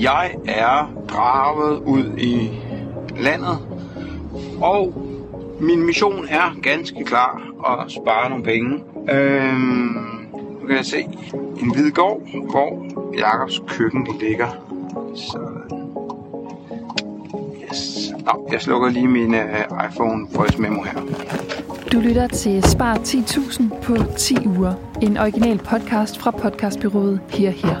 Jeg er draget ud i landet, og min mission er ganske klar at spare nogle penge. Øhm, nu kan jeg se en hvid gård, hvor Jakobs køkken ligger. Sådan. Yes. Nå, jeg slukker lige min øh, uh, iPhone voice memo her. Du lytter til Spar 10.000 på 10 uger. En original podcast fra podcastbyrået Her Her.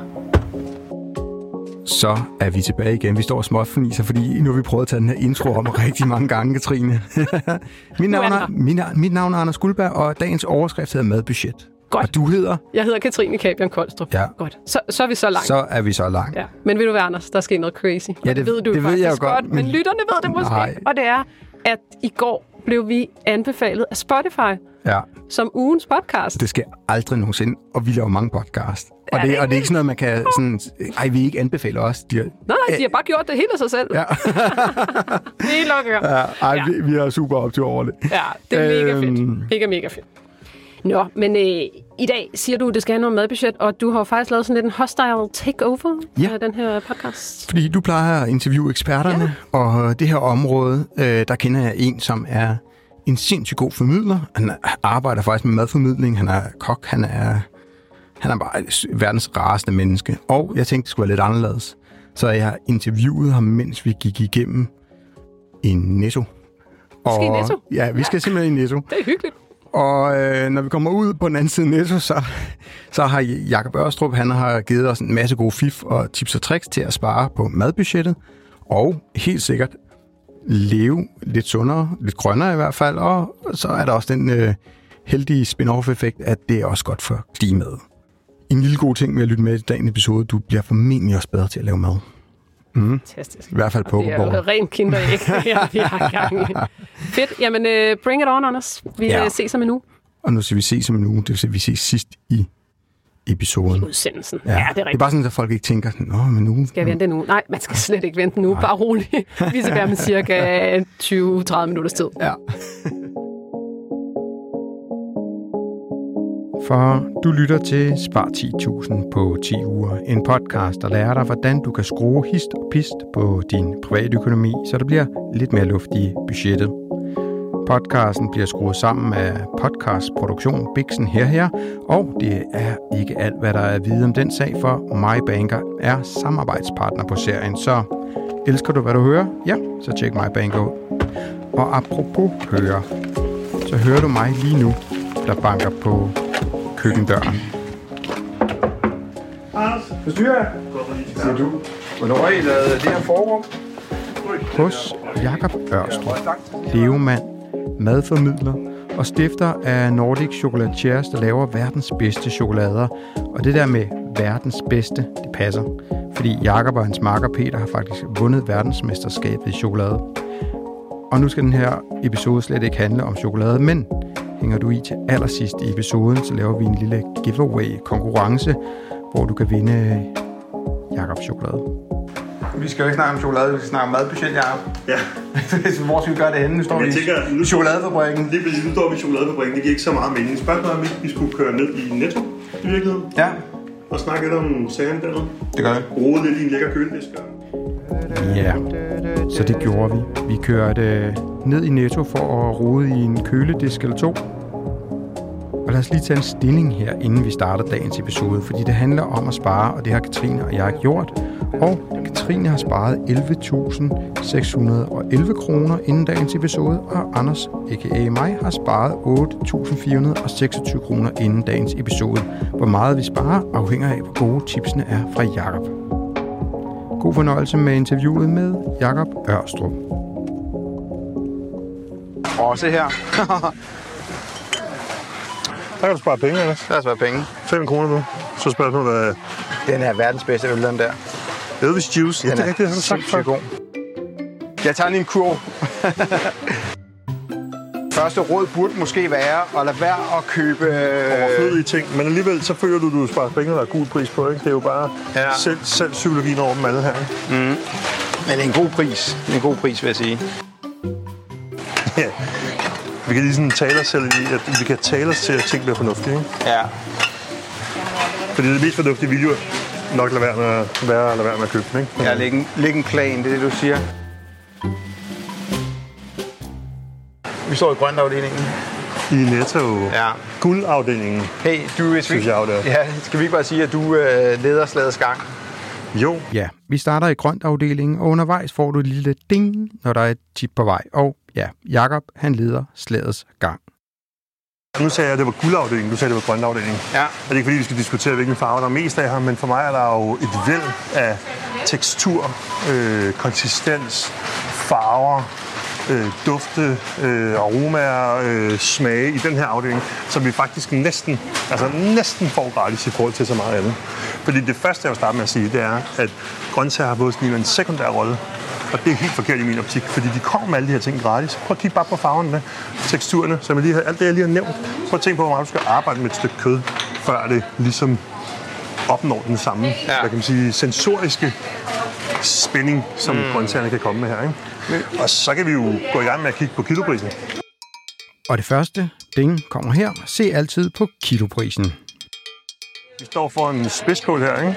Så er vi tilbage igen. Vi står og småfniser, fordi nu har vi prøvet at tage den her intro om rigtig mange gange, Katrine. mit, navn er, mit, mit navn er Anders Guldberg, og dagens overskrift hedder Madbudget. Godt. Og du hedder? Jeg hedder Katrine Kabian Koldstrup. Ja. Godt. Så, så er vi så langt. Så er vi så langt. Ja. Men ved du hvad, Anders? Der sker noget crazy. Ja, Og det- ved du det ved faktisk jeg jo godt, men... men- men lytterne ved det måske. Nej. Og det er, at i går blev vi anbefalet af Spotify Ja, som ugens podcast. det sker aldrig nogensinde, og vi laver mange podcast. Og, Er det, og det er ikke sådan noget, man kan sådan... Ej, vi ikke anbefale os. De, Nej, nej, de har bare gjort det helt af sig selv. ja, Det er nok ja, ej, Ja. Vi, vi er super op til over det. Ja, det er mega Øhm. fedt. Mega, mega fedt. Nå, men øh, i dag siger du, at det skal have noget madbudget, og du har jo faktisk lavet sådan lidt en hostile takeover Ja. af den her podcast. Fordi du plejer at interviewe eksperterne, ja. og det her område, øh, der kender jeg en, som er en sindssygt god formidler. Han er- arbejder faktisk med madformidling, han er kok, han er, han er bare verdens rareste menneske. Og jeg tænkte, det skulle være lidt anderledes. Så jeg interviewede ham, mens vi gik igennem en netto. skal i Netto? Ja, vi skal simpelthen i netto. Det er hyggeligt. Og øh, når vi kommer ud på den anden side Netto, så, så har Jakob Ørstrup, han har givet os en masse gode fif og tips og tricks til at spare på madbudgettet. Og helt sikkert leve lidt sundere, lidt grønnere i hvert fald. Og så er der også den øh, heldige spin-off-effekt, at det er også godt for klimaet. En lille god ting med at lytte med i dagens episode, du bliver formentlig også bedre til at lave mad. Fantastisk. I hvert fald Det er rent kinderæg, vi har gang i. Fedt. Jamen, uh, bring it on, Anders. Vi Ja. ja. ses om en uge. Og nu skal vi se som en uge, det vil sige, vi ses sidst i episoden. Udsendelsen. Ja, ja det er det er rigtigt. bare sådan, at folk ikke tænker, Nå, men nu... Skal jeg vente en uge? Nej, man skal slet ikke vente en uge. Bare roligt. Vi er tilbage med cirka 20-30 minutters tid. Ja. For du lytter til Spar 10.000 på 10 uger. En podcast, der lærer dig, hvordan du kan skrue hist og pist på din private økonomi, så der bliver lidt mere luft i budgettet. Podcasten bliver skruet sammen af podcastproduktion Bixen her her, og det er ikke alt, hvad der er at vide om den sag, for MyBanker er samarbejdspartner på serien, så elsker du, hvad du hører? Ja, så tjek MyBanker ud. Og apropos høre, så hører du mig lige nu, der banker på køkkendøren. Forstyrrer Siger du. Hvornår har I lavet det her forum? Hos Jakob Ørstrup, levemand, madformidler og stifter af Nordic Chocolatiers, der laver verdens bedste chokolader. Og det der med verdens bedste, det passer. Fordi Jakob og hans makker Peter har faktisk vundet verdensmesterskabet i chokolade. Og nu skal den her episode slet ikke handle om chokolade, men hænger du i til allersidst i episoden, så laver vi en lille giveaway-konkurrence, hvor du kan vinde Jakobs chokolade. Vi skal jo ikke snakke om chokolade, vi skal snakke om madbudget, Jacob. Ja, Hvor skal vi gøre det henne? Nu står Jeg vi tænker, nu- i chokoladefabrikken. lige præcis. Nu står vi i chokoladefabrikken. Det giver ikke så meget mening. Spørgsmålet er, om ikke vi skulle køre ned i Netto i virkeligheden. Ja, Og snakke lidt om sagerne dernede. det gør det. Rode lidt i en lækker køledisk. Ja, så det gjorde vi. Vi kørte øh, ned i Netto for at rode i en køledisk eller to. Og lad os lige tage en stilling her, inden vi starter dagens episode, fordi det handler om at spare, og det har Katrine og jeg gjort. Og Katrine har sparet 11.611 kroner inden dagens episode, og Anders, a.k.a. mig, har sparet 8.426 kroner inden dagens episode. Hvor meget vi sparer, afhænger af, hvor gode tipsene er fra Jakob. God fornøjelse med interviewet med Jakob Ørstrup. Også her. Der kan du spare penge, Anders. Der er så penge. 5 kroner nu. Så spørgsmålet, hvad Den er verdens bedste øl, den der. Elvis Juice. Ja, det er rigtigt, det har du sagt før. Jeg tager lige en kurv. Første råd burde måske være at lade være at købe... øh, Overflødige ting. Men alligevel, så føler du, at du sparer penge, og der er god pris på. Ikke? Det er jo bare Ja. selv, selv psykologien over dem alle her. Ikke? Men det er en god pris. Det er en god pris, vil jeg sige. Ja. Vi kan lige sådan tale os selv i, at vi kan tale os til, at ting bliver fornuftige. Ikke? Ja. Fordi det mest fornuftige video nok lade være med at, være, lade være med at købe den, ikke? Ja, læg en, læg en plan, det er det, du siger. Vi står i grøntafdelingen. I Netto. Ja. Guldafdelingen. Hey, du, hvis vi, Synes jeg jo, det ja, skal vi ikke bare sige, at du øh, leder slagets gang? Jo, Ja, vi starter i grøntafdelingen, og undervejs får du et lille ding, når der er et tip på vej. Og ja, Jakob han leder slagets gang. nu sagde jeg, at det var guldafdelingen, du sagde, at det var grøntafdelingen. Ja. Og det er ikke fordi, vi skal diskutere, hvilken farve der er mest af her, men for mig er der jo et væld af tekstur, øh, konsistens, farver, øh, dufte, øh, aromaer, øh, smage i den her afdeling, som vi faktisk næsten, altså næsten får gratis i forhold til så meget andet. Fordi det første, jeg vil starte med at sige, det er, at grøntsager har fået sådan en sekundær rolle. Og det er helt forkert i min optik, fordi de kommer med alle de her ting gratis. Prøv at kigge bare på farverne, teksturerne, som jeg lige har, alt det, jeg lige har nævnt. Prøv at tænke på, hvor meget du skal arbejde med et stykke kød, før det ligesom opnår den samme, ja. hvad kan man sige, sensoriske spænding, som mm. grøntsagerne kan komme med her. Ikke? Og så kan vi jo gå i gang med at kigge på kiloprisen. Og det første ding kommer her. Se altid på kiloprisen. Vi står for en spidskål her, ikke?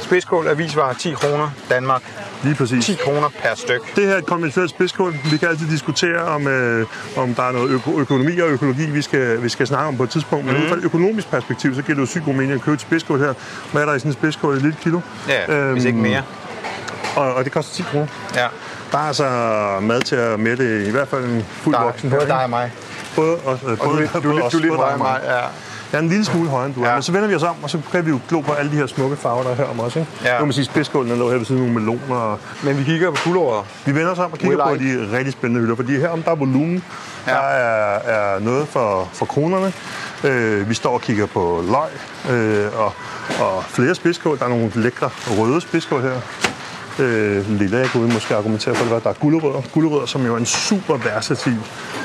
Spidskål avisvarer 10 kroner, Danmark. Lige præcis. 10 kroner per styk. Det her er et konventionelt spidskål. Vi kan altid diskutere, om, øh, om der er noget øko- økonomi og økologi, vi skal, vi skal snakke om på et tidspunkt. Men mm. ud fra et økonomisk perspektiv, så giver det jo sygt god mening at købe et spidskål her. Hvad er der i sådan et spidskål? Et lille kilo? Ja, hvis ikke mere. Og, og det koster 10 kroner. Ja. Der er altså mad til at mætte i hvert fald en fuld Der, voksen. både dig og mig. Både, og, øh, Og du, både, du, både du både dig højere og end mig. Ja. Jeg er en lille smule højere end du er, Ja. men så vender vi os om, og så kan vi jo glo på alle de her smukke farver, der er her om os. Ikke? Ja. Nu kan man sige, spidskålen lå her ved siden af nogle meloner. Og Men vi kigger på gulerødder. vi vender os om og kigger på like. de rigtig spændende hylder, fordi herom der er volumen, Ja. der er, er noget for, for kronerne. Øh, vi står og kigger på løg øh, og, og flere spidskål. Der er nogle lækre røde spidskål her. Øh, lille, jeg kunne måske argumentere for det, der er gulerødder. Gulerødder, som jo er en super versatil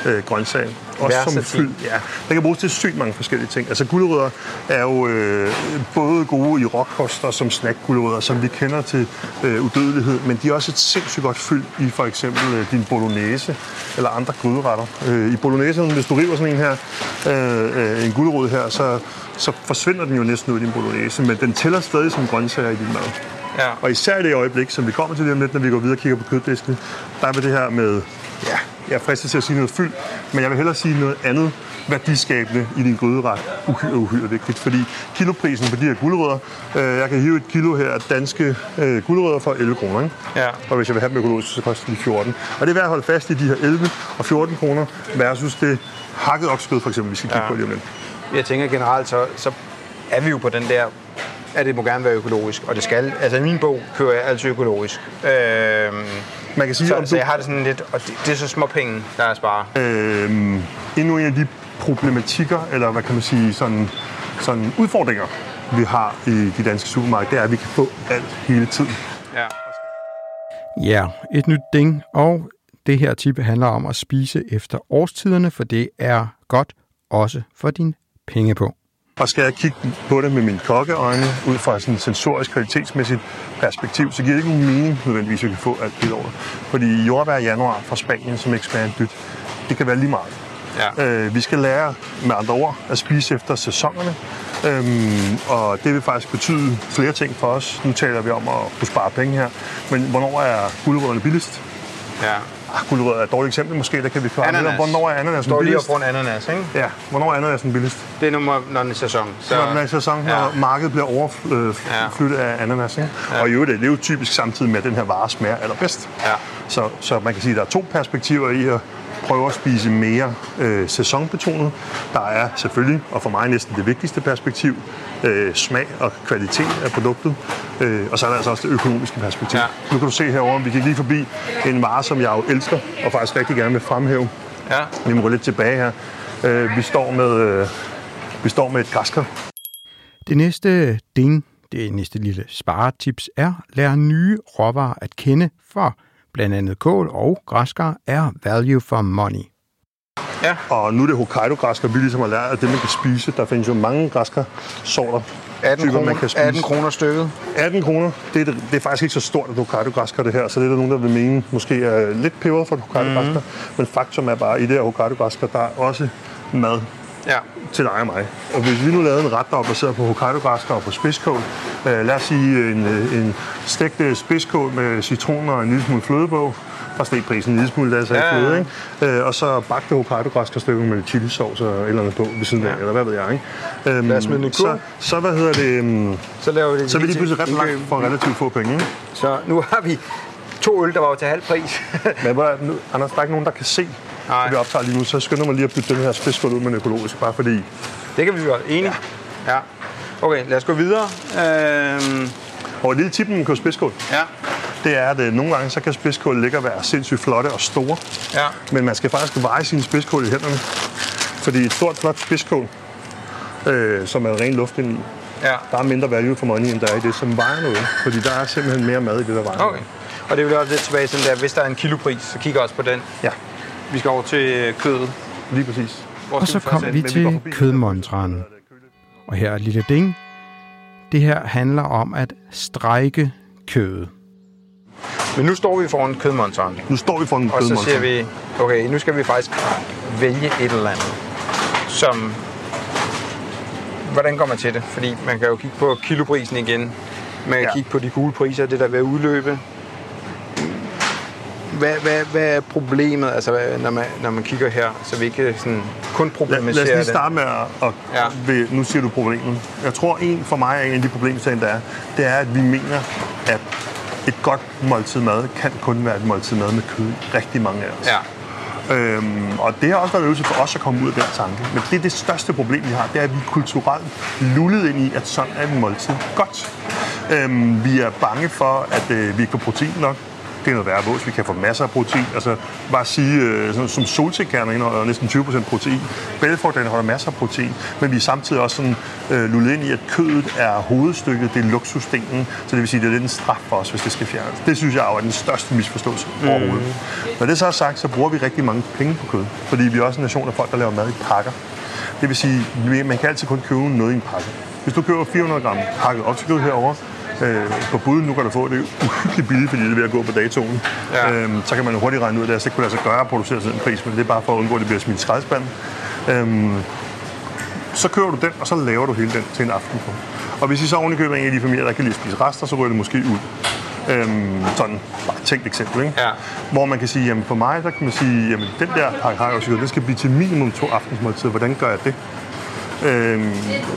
øh, grøntsag. Også som Versatil. fyld. Ja, den kan bruges til sygt mange forskellige ting. Altså gulerødder er jo øh, både gode i rockkoster som snackgulerødder, som vi kender til øh, udødelighed, men de er også et sindssygt godt fyld i for eksempel øh, din bolognese eller andre gryderetter. Øh, I bolognese, hvis du river sådan en her, øh, øh, en gulerod her, så, så forsvinder den jo næsten ud i din bolognese, men den tæller stadig som grøntsager i din mad. Ja. Og især i det øjeblik, som vi kommer til lige om lidt, når vi går videre og kigger på køddisken, der er det her med, ja, jeg er fristet til at sige noget fyld, men jeg vil hellere sige noget andet værdiskabende i din gryderet. Uhyre, uhyre vigtigt, fordi kiloprisen på de her gulerødder, øh, jeg kan hive et kilo her af danske øh, gulerødder for 11 kroner, ikke? Ja. Og hvis jeg vil have dem økologisk, så koster de 14. Og det er værd at holde fast i de her 11 og 14 kroner versus det hakket oksekød, for eksempel, vi skal kigge Ja. på lige om lidt. Jeg tænker generelt, så, så er vi jo på den der, at det må gerne være økologisk, og det skal. Altså i min bog kører jeg altid økologisk. Øhm, Man kan sige, så, om så du, jeg har det sådan lidt, og det, det er så små penge, der er at spare. øh, endnu en af de problematikker, eller hvad kan man sige, sådan, sådan udfordringer, vi har i de danske supermarkeder, det er, at vi kan få alt hele tiden. Ja. Ja, et nyt ding, og det her tip handler om at spise efter årstiderne, for det er godt også for din penge på. Og skal jeg kigge på det med mine kokkeøjne, ud fra sådan et sensorisk kvalitetsmæssigt perspektiv, så giver det ikke nogen mening nødvendigvis, at vi kan få alt det over. Fordi jordbær i januar fra Spanien, som ikke smager en dyt, det kan være lige meget. Ja. Øh, vi skal lære med andre ord at spise efter sæsonerne. Øhm, og det vil faktisk betyde flere ting for os. Nu taler vi om at kunne spare penge her. Men hvornår er gulerødderne billigst? ja. Ah, gulerødder er et dårligt eksempel måske. Der kan vi klare. Ananas. Hvornår er ananasen Står lige og billigst? får en ananas, ikke? Ja, hvornår er ananasen billigst? Det er nummer, når den er sæson. Så, Når den er sæson, Ja. når markedet bliver overflyttet af ananas. Ikke? Ja. Og i øvrigt, det er jo typisk samtidig med, at den her vare smager allerbedst. Ja. Så, så man kan sige, at der er to perspektiver i at prøve at spise mere øh, sæsonbetonet. Der er selvfølgelig, og for mig næsten det vigtigste perspektiv, øh, smag og kvalitet af produktet. Øh, og så er der altså også det økonomiske perspektiv. Ja. Nu kan du se herovre, vi gik lige forbi en vare, som jeg jo elsker, og faktisk rigtig gerne vil fremhæve. Ja. Vi må gå lidt tilbage her. Øh, vi, står med, øh, vi står med et græskar. Det næste ding, det næste lille sparetips er, lær nye råvarer at kende, for blandt andet kål og græskar er value for money. Og nu er det Hokkaido-græskar, vi ligesom har lært, at det, man kan spise. Der findes jo mange græskar-sorter. 18 typer, man kroner, kan spise. 18 kroner stykket. 18 kroner, det er, det er faktisk ikke så stort et Hokkaido-græskar, det her. Så det er der nogen, der vil mene, måske er lidt peber for Hokkaido-græskar. Mm. Men faktum er bare, at i det her Hokkaido-græskar, der er også mad Ja. til dig og mig. Og hvis vi nu lavede en ret, der var baseret på Hokkaido-græsker og på spidskål, øh, lad os sige en, øh, en stegt øh, spidskål med citron og en lille smule fløde på, der steg prisen en lille smule, da jeg sagde Ja, ja. fløde, ikke? Øh, og så bagte Hokkaido-græsker stykker med chilisauce og et eller andet på ved siden af, eller hvad ved jeg, ikke? Øhm, Lad os smide så, så, hvad hedder det, um, Så laver vi det så er vi lige til pludselig ret langt for relativt få penge, ikke? Så nu har vi to øl, der var jo til halv pris. Men hvor, nu, Anders, der er ikke nogen, der kan se, Nej. at vi optager lige nu, så skynder mig lige at bytte den her spidskål ud med en økologisk, bare fordi... det kan vi godt. Enig? Ja. ja. Okay, lad os gå videre. Øhm, Og et lille tip med en spidskål, ja. det er, at øh, nogle gange så kan spidskål ligge og være sindssygt flotte og store. Ja. Men man skal faktisk veje sine spidskål i hænderne. Fordi et stort, flot spidskål, øh, som er ren luft indeni, Ja. der er mindre value for money, end der er i det, som vejer noget. Fordi der er simpelthen mere mad i det, der vejer Okay. Og det jo også lidt tilbage til der, hvis der er en kilopris, så kig også på den. Ja, Vi skal over til øh, kødet. lige præcis. Hvor Og så kom vi til kødmontranen. Og her er et lille ding. Det her handler om at strække kødet. Men nu står vi foran kødmonteren. Nu står vi for en Og så siger vi, okay, nu skal vi faktisk vælge et eller andet, som... Hvordan går man til det? Fordi man kan jo kigge på kiloprisen igen. Man kan ja. Kigge på de gule priser, det der er ved at udløbe. Hvad, hvad, hvad er problemet, altså, hvad- når, man, når man kigger her, så vi ikke sådan kun Lad, problematiserer lad os lige det? starte med at... at Ja. ved, nu siger du problemet. Jeg tror, en for mig er en af de problemstillinger, der er, det er, at vi mener, at et godt måltid mad kan kun være et måltid mad med kød. Rigtig mange af os. Ja, Øhm, og det har også været en øvelse for os at komme ud af den tanke. Men det er det største problem, vi har, det er, at vi er kulturelt lullet ind i, at sådan er et måltid godt. Øhm, vi er bange for, at øh, vi ikke får protein nok. Det er noget værre vås. Vi kan få masser af protein. Altså, bare sige, øh, sådan, som solsikkerner indeholder næsten 20% protein. Bælfrugt indeholder masser af protein. Men vi er samtidig også sådan, øh, lullet ind i, at kødet er hovedstykket. Det er luksusdelen. Så det vil sige, at det er lidt en straf for os, hvis det skal fjernes. Det synes jeg er den største misforståelse mm. overhovedet. Når det så er sagt, så bruger vi rigtig mange penge på kød. Fordi vi er også en nation af folk, der laver mad i pakker. Det vil sige, man kan altid kun købe noget i en pakke. Hvis du køber 400 gram pakket oksekød herover øh, på bud, nu kan du få det uhyggeligt billigt, fordi det er ved at gå på datoen. Ja. Øhm, så kan man jo hurtigt regne ud, at det altså ikke kunne lade sig gøre at producere til den pris, men det er bare for at undgå, at det bliver smidt i skraldespanden. Øhm, så køber du den, og så laver du hele den til en aften på. Og hvis I så oven i køber en af de familier, der kan lide at spise rester, så ryger det måske ud. Øhm, sådan bare et tænkt eksempel, ikke? Ja. Hvor man kan sige, jamen for mig, der kan man sige, jamen den der pakke har jeg også den skal blive til minimum to aftensmåltider. Hvordan gør jeg det? Øhm,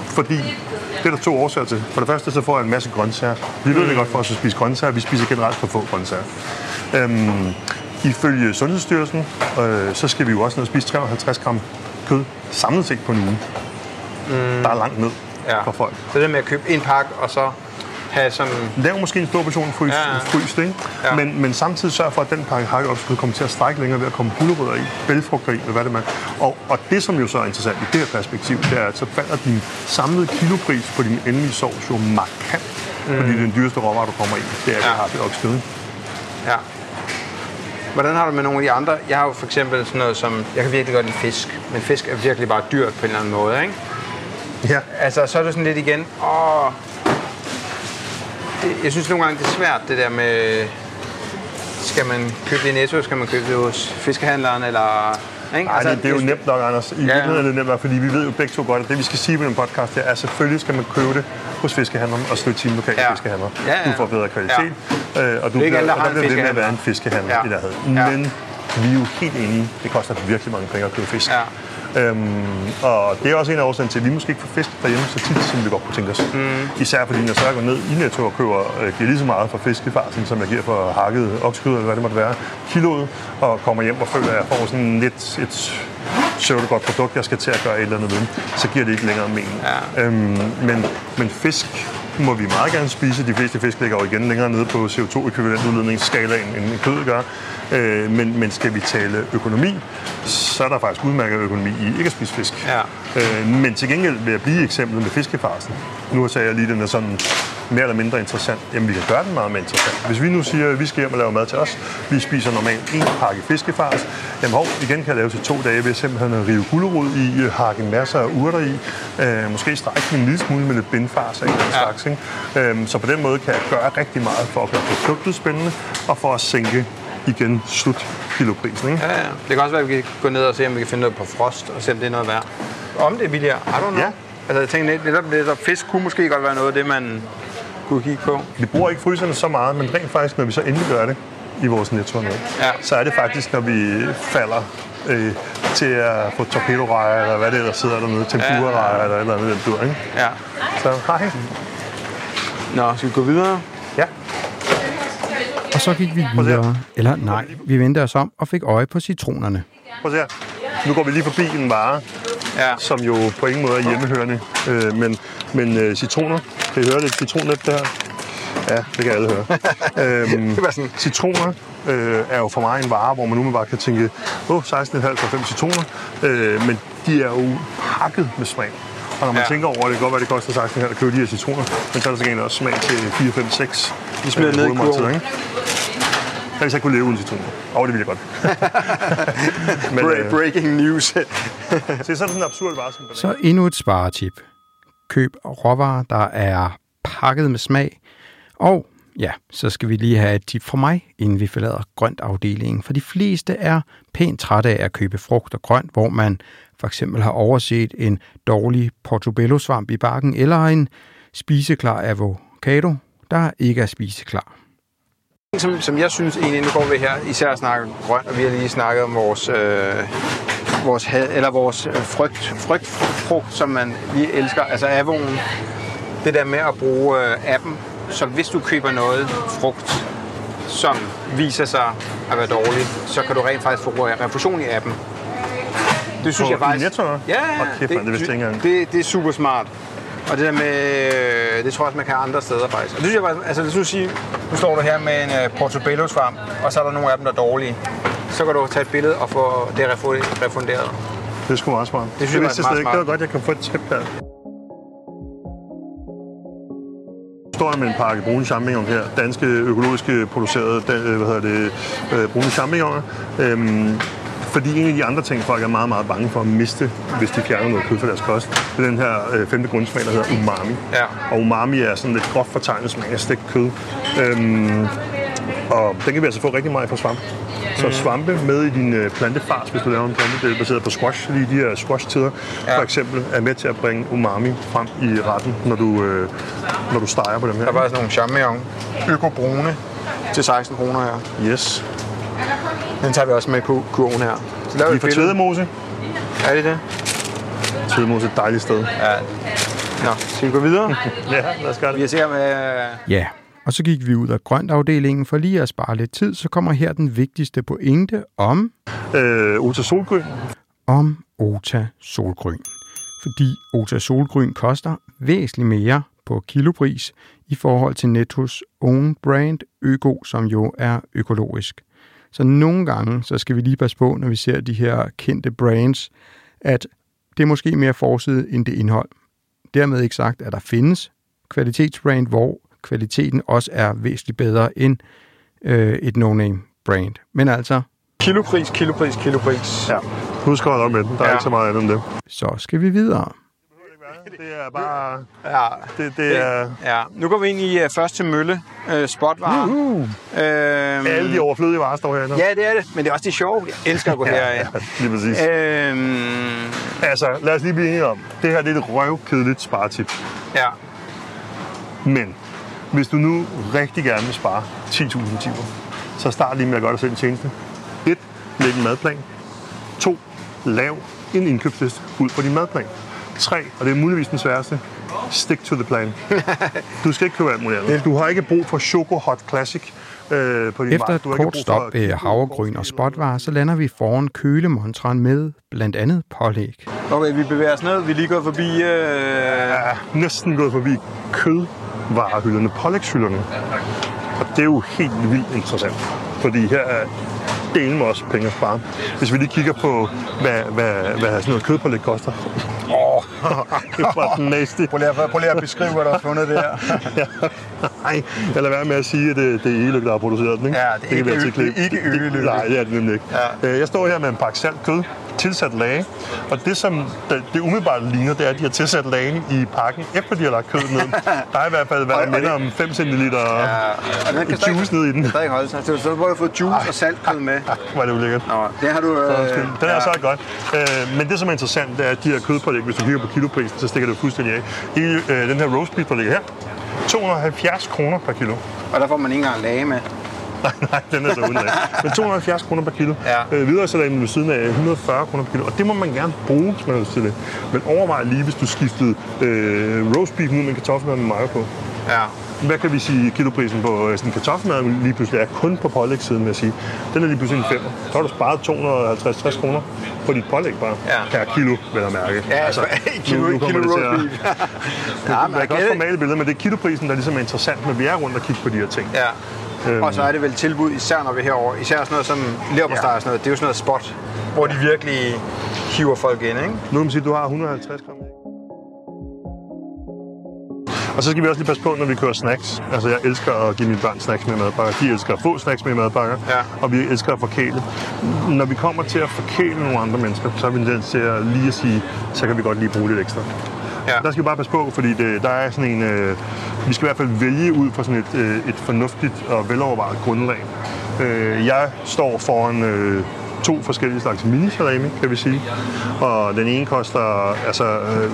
fordi det er der to årsager til. For det første, så får jeg en masse grøntsager. Vi ved det godt for os at spise grøntsager. Vi spiser generelt for få grøntsager. Øhm, ifølge Sundhedsstyrelsen, øh, så skal vi jo også ned og spise 350 gram kød samlet set på en uge. Mm. Der er langt ned ja. for folk. Så det med at købe en pakke, og så have sådan... Lav måske en stor portion fryst, Ja, ja. fryst ikke? Ja. Men, men samtidig sørg for, at den pakke hakkeoksekød kommer til at strække længere ved at komme gulerødder i, bælfrugter i, eller hvad det er. Og, og det, som jo så er interessant i det her perspektiv, det er, at så falder din samlede kilopris på din endelige sovs jo markant. Mm. Fordi det er den dyreste råvare, du kommer i. Det er, Ja. ja. har det oksekød. Ja. Hvordan har du med nogle af de andre? Jeg har jo for eksempel sådan noget som... Jeg kan virkelig godt lide fisk, men fisk er virkelig bare dyrt på en eller anden måde, ikke? Ja. Altså, så er det sådan lidt igen... Åh, jeg synes nogle gange, det er svært, det der med... Skal man købe det i Netto, skal man købe det hos fiskehandleren, eller... Ikke? Ej, det, det er jo nemt nok, Anders. I ja. virkeligheden er det nemt nok, fordi vi ved jo begge to godt, at det vi skal sige på den podcast, det er, at selvfølgelig skal man købe det hos fiskehandleren og støtte sine lokale Ja. fiskehandlere. Ja, ja. Du får bedre kvalitet, ja. øh, og du Det er ikke alle, der bliver ved med at være en fiskehandler. fiskehandler Ja. i nærheden. Ja. Men vi er jo helt enige, det koster virkelig mange penge at købe fisk. Ja. Øhm, og det er også en af årsagen til, at vi måske ikke får fisk derhjemme så tit, som vi godt kunne tænke os. Mm. Især fordi, når så jeg går ned i Netto og køber, øh, giver lige så meget for fiskefarsen, som jeg giver for hakket oksekød, eller hvad det måtte være, kiloet, og kommer hjem og føler, at jeg får sådan lidt et pseudo-godt produkt, jeg skal til at gøre et eller andet ved, så giver det ikke længere mening. Ja. Øhm, men, men fisk må vi meget gerne spise. De fleste fisk ligger jo igen længere nede på CO2-ekvivalentudledningsskalaen, end kød gør. Øh, men, men skal vi tale økonomi, så er der faktisk udmærket økonomi i ikke at spise fisk. Ja. Øh, men til gengæld vil jeg blive eksemplet med fiskefarsen. Nu sagde jeg lige, den er sådan mere eller mindre interessant. Jamen, vi kan gøre den meget mere interessant. Hvis vi nu siger, at vi skal hjem og lave mad til os, vi spiser normalt en pakke fiskefars, jamen hov, igen kan lave til to dage ved simpelthen at rive gulerod i, øh, hakke en masse af urter i, øh, måske strække den en lille smule med lidt bindfars af en Ja. slags. Ikke? Øh, så på den måde kan jeg gøre rigtig meget for at gøre produktet spændende, og for at sænke igen slut kiloprisen. Ikke? Ja, ja. Det kan også være, at vi kan gå ned og se, om vi kan finde noget på frost, og se, om det er noget værd. om det, Vilja. I don't know. Ja. Altså, jeg tænker, netop, netop fisk kunne måske godt være noget af det, man kunne kigge på. Vi bruger ikke fryserne så meget, men rent faktisk, når vi så endelig gør det i vores netto, Ja. så er det faktisk, når vi falder øh, til at få torpedorejer, eller hvad det ellers sidder dernede, tempura-rejer, eller et eller andet, den dur, ikke? Ja. Så hej. Nå, skal vi gå videre? Ja, Og så gik vi videre. Eller nej, vi vendte os om og fik øje på citronerne. prøv at se her. Nu går vi lige forbi en vare, Ja. som jo på ingen måde er hjemmehørende. Øh, men men øh, citroner, kan I høre det? Citronnet, det her? Ja, det kan alle høre. øhm, Det sådan- citroner øh, er jo for mig en vare, hvor man nu bare kan tænke, åh, oh, 16,5 for 5 citroner. Øh, men de er jo pakket med smag. Og når man Ja. tænker over det, kan godt være, det koster 16,5 at købe de her citroner, men så er der så også smag til 4, 5, 6 De smider ned i kurven. ikke? Jeg hvis jeg kunne leve uden citroner. Åh, oh, det ville jeg godt. men, Bra- øh, breaking news. se, så er det sådan en absurd vare som. Så endnu et sparetip. Køb råvarer, der er pakket med smag. Og ja, så skal vi lige have et tip fra mig, inden vi forlader grøntafdelingen. For de fleste er pænt trætte af at købe frugt og grønt, hvor man for eksempel har overset en dårlig portobello-svamp i bakken, eller en spiseklar avocado, der ikke er spiseklar. Som, som jeg synes egentlig, nu går vi her især at snakke grønt, og vi har lige snakket om vores, øh, vores, had, eller vores øh, frygt, frygtfrugt, som man lige elsker, altså avoen. Det der med at bruge øh, appen, så hvis du køber noget frugt, som viser sig at være dårligt, så kan du rent faktisk få refusion i appen. Det synes På- jeg faktisk... Netto? Ja, Hold kæft, mand, det engang. det, det er super smart. Og det der med, øh, det tror jeg også, man kan andre steder faktisk. Og det synes jeg faktisk, altså hvis du siger, nu står du her med en uh, portobello svamp, og så er der nogle af dem, der er dårlige. Så kan du tage et billede og få det refu- refunderet. Det er sgu meget smart. Det synes jeg var slet meget ikke. smart. Det var godt, jeg kan få et tip her. står jeg med en pakke brune champignon her. Danske, økologiske producerede, øh, hvad hedder det, øh, brune champignoner. Øhm, fordi en af de andre ting, folk er meget, meget bange for at miste, hvis de fjerner noget kød fra deres kost, det er den her øh, femte grundsmag, der hedder umami. Ja. Og umami er sådan lidt groft fortegnet smag af stegt kød. Øhm, og den kan vi altså få rigtig meget fra svampe. Så Mhm. svampe med i din øh, plantefars, hvis du laver en plante, det er baseret på squash, lige de her squash-tider, Ja. for eksempel, er med til at bringe umami frem i retten, når du, øh, når du steger på dem her. Der var sådan nogle champignon, økobrune, til 16 kroner her. Yes. Den tager vi også med på kurven her. Så laver Vi vi er fra. Tvedemose. Er det det? Tvedemose er et dejligt sted. Ja. Nå, skal vi gå videre? Ja, lad os gøre Vi det. ser, hvad... Ja, og så gik vi ud af grøntafdelingen for lige at spare lidt tid, så kommer her den vigtigste pointe om, Øh, Ota Solgrøn. om Ota Solgrøn. Fordi Ota Solgrøn koster væsentligt mere på kilopris i forhold til Nettos own brand Øko, som jo er økologisk. Så nogle gange, så skal vi lige passe på, når vi ser de her kendte brands, at det er måske mere forside end det indhold. Dermed ikke sagt, at der findes kvalitetsbrand, hvor kvaliteten også er væsentligt bedre end øh, et no-name brand. Men altså, Kilopris, kilopris, kilopris. Ja. Husk at holde op med den. Der er Ja. ikke så meget andet end det. så skal vi videre. Det er bare... Ja. Det, det er... Ja, nu går vi ind i uh, først til Mølle, uh, spotvarer. Uh, uh. Alle de overflødige varer står herinde. Ja, det er det, men det er også det sjove. Jeg elsker at gå ja, herind. ja, lige præcis. Øhm, Altså, lad os lige blive enige om, det her det er et røvkedeligt sparetip. ja. Men hvis du nu rigtig gerne vil spare 10.000 timer, så start lige med at gøre dig selv en tjeneste. 1. Læg en madplan. 2. Lav en indkøbsliste ud fra din madplan. 3. Og det er muligvis den sværeste. Stick to the plan. Du skal ikke købe alt muligt andet. Du har ikke brug for Choco Hot Classic øh, på din Efter et Du har ikke kort stop ved havregryn og spotvarer, så lander vi foran kølemontren med blandt andet pålæg. Okay, vi bevæger os ned. Vi er lige gået forbi... Øh, er næsten gået forbi kødvarehylderne, pålægshylderne. Og det er jo helt vildt interessant, fordi her er delen også penge at spare. Hvis vi lige kigger på, hvad, hvad, hvad sådan noget kødpålæg koster. Åh, det var nasty. prøv, lige at, prøv lige at beskrive, hvad du har fundet der. Nej, jeg lader være med at sige, at det, det er Eløk, der har produceret den. Ikke? Ja, det er kan vi ikke det er ikke Øgeløkke. Nej, det er det nemlig ikke. Ja. Øh, Jeg står her med en pakke salt kød. Tilsat lage. Og det, som det, det umiddelbart ligner, det er, at de har tilsat lagen i pakken, efter de har lagt kødet ned. Der er i hvert fald været mindre om 5 cm ja, juice ned i den. Det ikke holde sig. Så du har fået juice og saltkød med. Ah, var det ulækkert. Nå, det har du... Øh, Den er så godt. Øh, men det, som er interessant, det er, at de her kødpålæg, hvis du kigger på kiloprisen, så stikker det fuldstændig af. I øh, den her roast beef, der ligger her, 270 kroner per kilo. Og der får man ikke engang lage med. Nej, nej, den er så uden. Men 270 kroner per kilo. Ja. Øh, videre så er der en ved siden af 140 kroner per kilo. Og det må man gerne bruge, hvis man har lyst til det. Men overvej lige, hvis du skiftede øh, roast beef ud med kartoffelmad med mayo på. Ja. Hvad kan vi sige, kiloprisen på øh, sådan en kartoffelmad lige pludselig er kun på pålægssiden, vil jeg sige. Den er lige pludselig en 5. Så har du sparet 250-60 kroner på dit pålæg bare. Ja. Per kilo, vil jeg mærke. Ja, altså, kilo, nu kommer kilo det til at- ja, men Jeg kan også få malet billeder, men det er kiloprisen, der ligesom er interessant, når vi er rundt og kigge på de her ting. Ja. Øhm. Og så er det vel tilbud, især når vi er herovre. Især sådan noget som leverpostej Ja. og sådan noget. Det er jo sådan noget spot, hvor de virkelig hiver folk ind, ikke? Nu kan man sige, at du har 150 gram. Og så skal vi også lige passe på, når vi kører snacks. Altså, jeg elsker at give mine børn snacks med madpakker. De elsker at få snacks med madpakker. Ja. Og vi elsker at forkæle. Når vi kommer til at forkæle nogle andre mennesker, så er vi nødt til at lige at sige, så kan vi godt lige bruge lidt ekstra. Ja. Der skal vi bare passe på, fordi det, der er sådan en... Øh, vi skal i hvert fald vælge ud fra sådan et, øh, et fornuftigt og velovervejet grundlag. Øh, jeg står foran øh, to forskellige slags mini-salami, kan vi sige. Og den ene koster altså øh,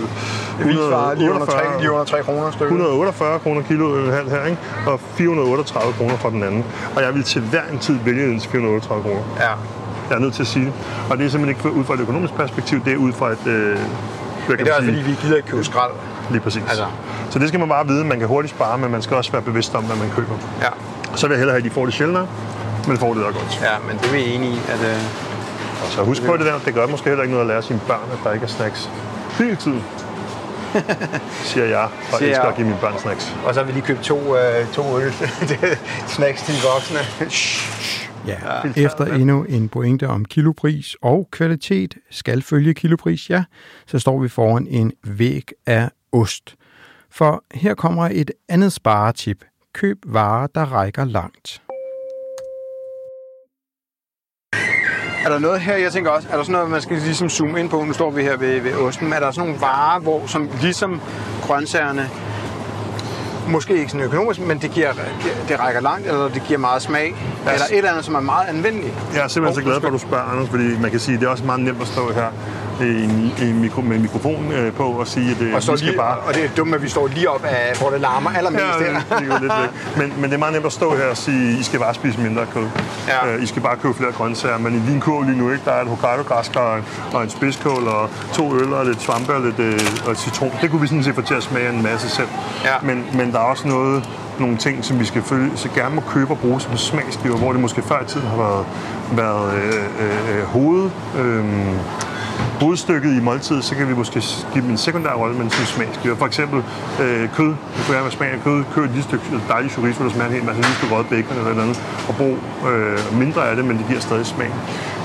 Lige under 3, 148 lige under 3 kroner stykket. 148 kroner kilo øh, halv her, ikke? og 438 kroner for den anden. Og jeg vil til hver en tid vælge den til 438 kroner. Ja. Jeg er nødt til at sige det. Og det er simpelthen ikke ud fra et økonomisk perspektiv, det er ud fra et... Øh, Men det er også fordi, vi gider ikke købe skrald. Lige præcis. Altså. Så det skal man bare vide. Man kan hurtigt spare, men man skal også være bevidst om, hvad man køber. Ja. Så vil jeg hellere have, at de får det sjældnere, men får det da godt. ja, men det er vi enige i, at... Øh, Og så husk på det der, det gør måske heller ikke noget at lære sine børn, at der ikke er snacks. Hele tiden. Siger jeg, og Siger elsker jeg. at give mine børn snacks. og så har vi lige købt to, øh, to øl. Snacks til de voksne. Ja, efter endnu en pointe om kilopris og kvalitet skal følge kilopris, ja, så står vi foran en væg af ost. For her kommer et andet sparetip. Køb varer, der rækker langt. Er der noget her, jeg tænker også, er der sådan noget, man skal ligesom zoome ind på? Nu står vi her ved, ved osten. Er der sådan nogle varer, hvor som ligesom grøntsagerne, måske ikke sådan økonomisk, men det, giver, det rækker langt, eller det giver meget smag, Ja. eller et eller andet, som er meget anvendeligt? Jeg er simpelthen så glad for, at du spørger, Anders, fordi man kan sige, at det er også meget nemt at stå her en- i en mikro, med en mikrofon øh, på og sige, at det, Og, så vi skal lige, bare... og det er dumt, at vi står lige op af, hvor det larmer allermest Ja, her. det, lidt væk. Men, men det er meget nemt at stå her og sige, I skal bare spise mindre kød. Ja. Øh, I skal bare købe flere grøntsager. Men i din kurv lige nu, ikke, der er et hokkaido-græskar og en, og en spidskål og to øl og lidt svampe og lidt øh, og citron. Det kunne vi sådan set få til at smage en masse selv. Ja. Men, men der er også noget, nogle ting, som vi skal følge, så gerne må købe og bruge som smagsgiver, hvor det måske før i tiden har været, været øh, øh, øh, hoved... Øh, hovedstykket i måltidet, så kan vi måske give dem en sekundær rolle, men som smagsgiver. For eksempel øh, kød. Det kunne være med smag af kød. kød et lille stykke dejlig chorizo, der smager en hel masse, lille stykke røget bacon eller noget andet, og brug øh, mindre af det, men det giver stadig smag.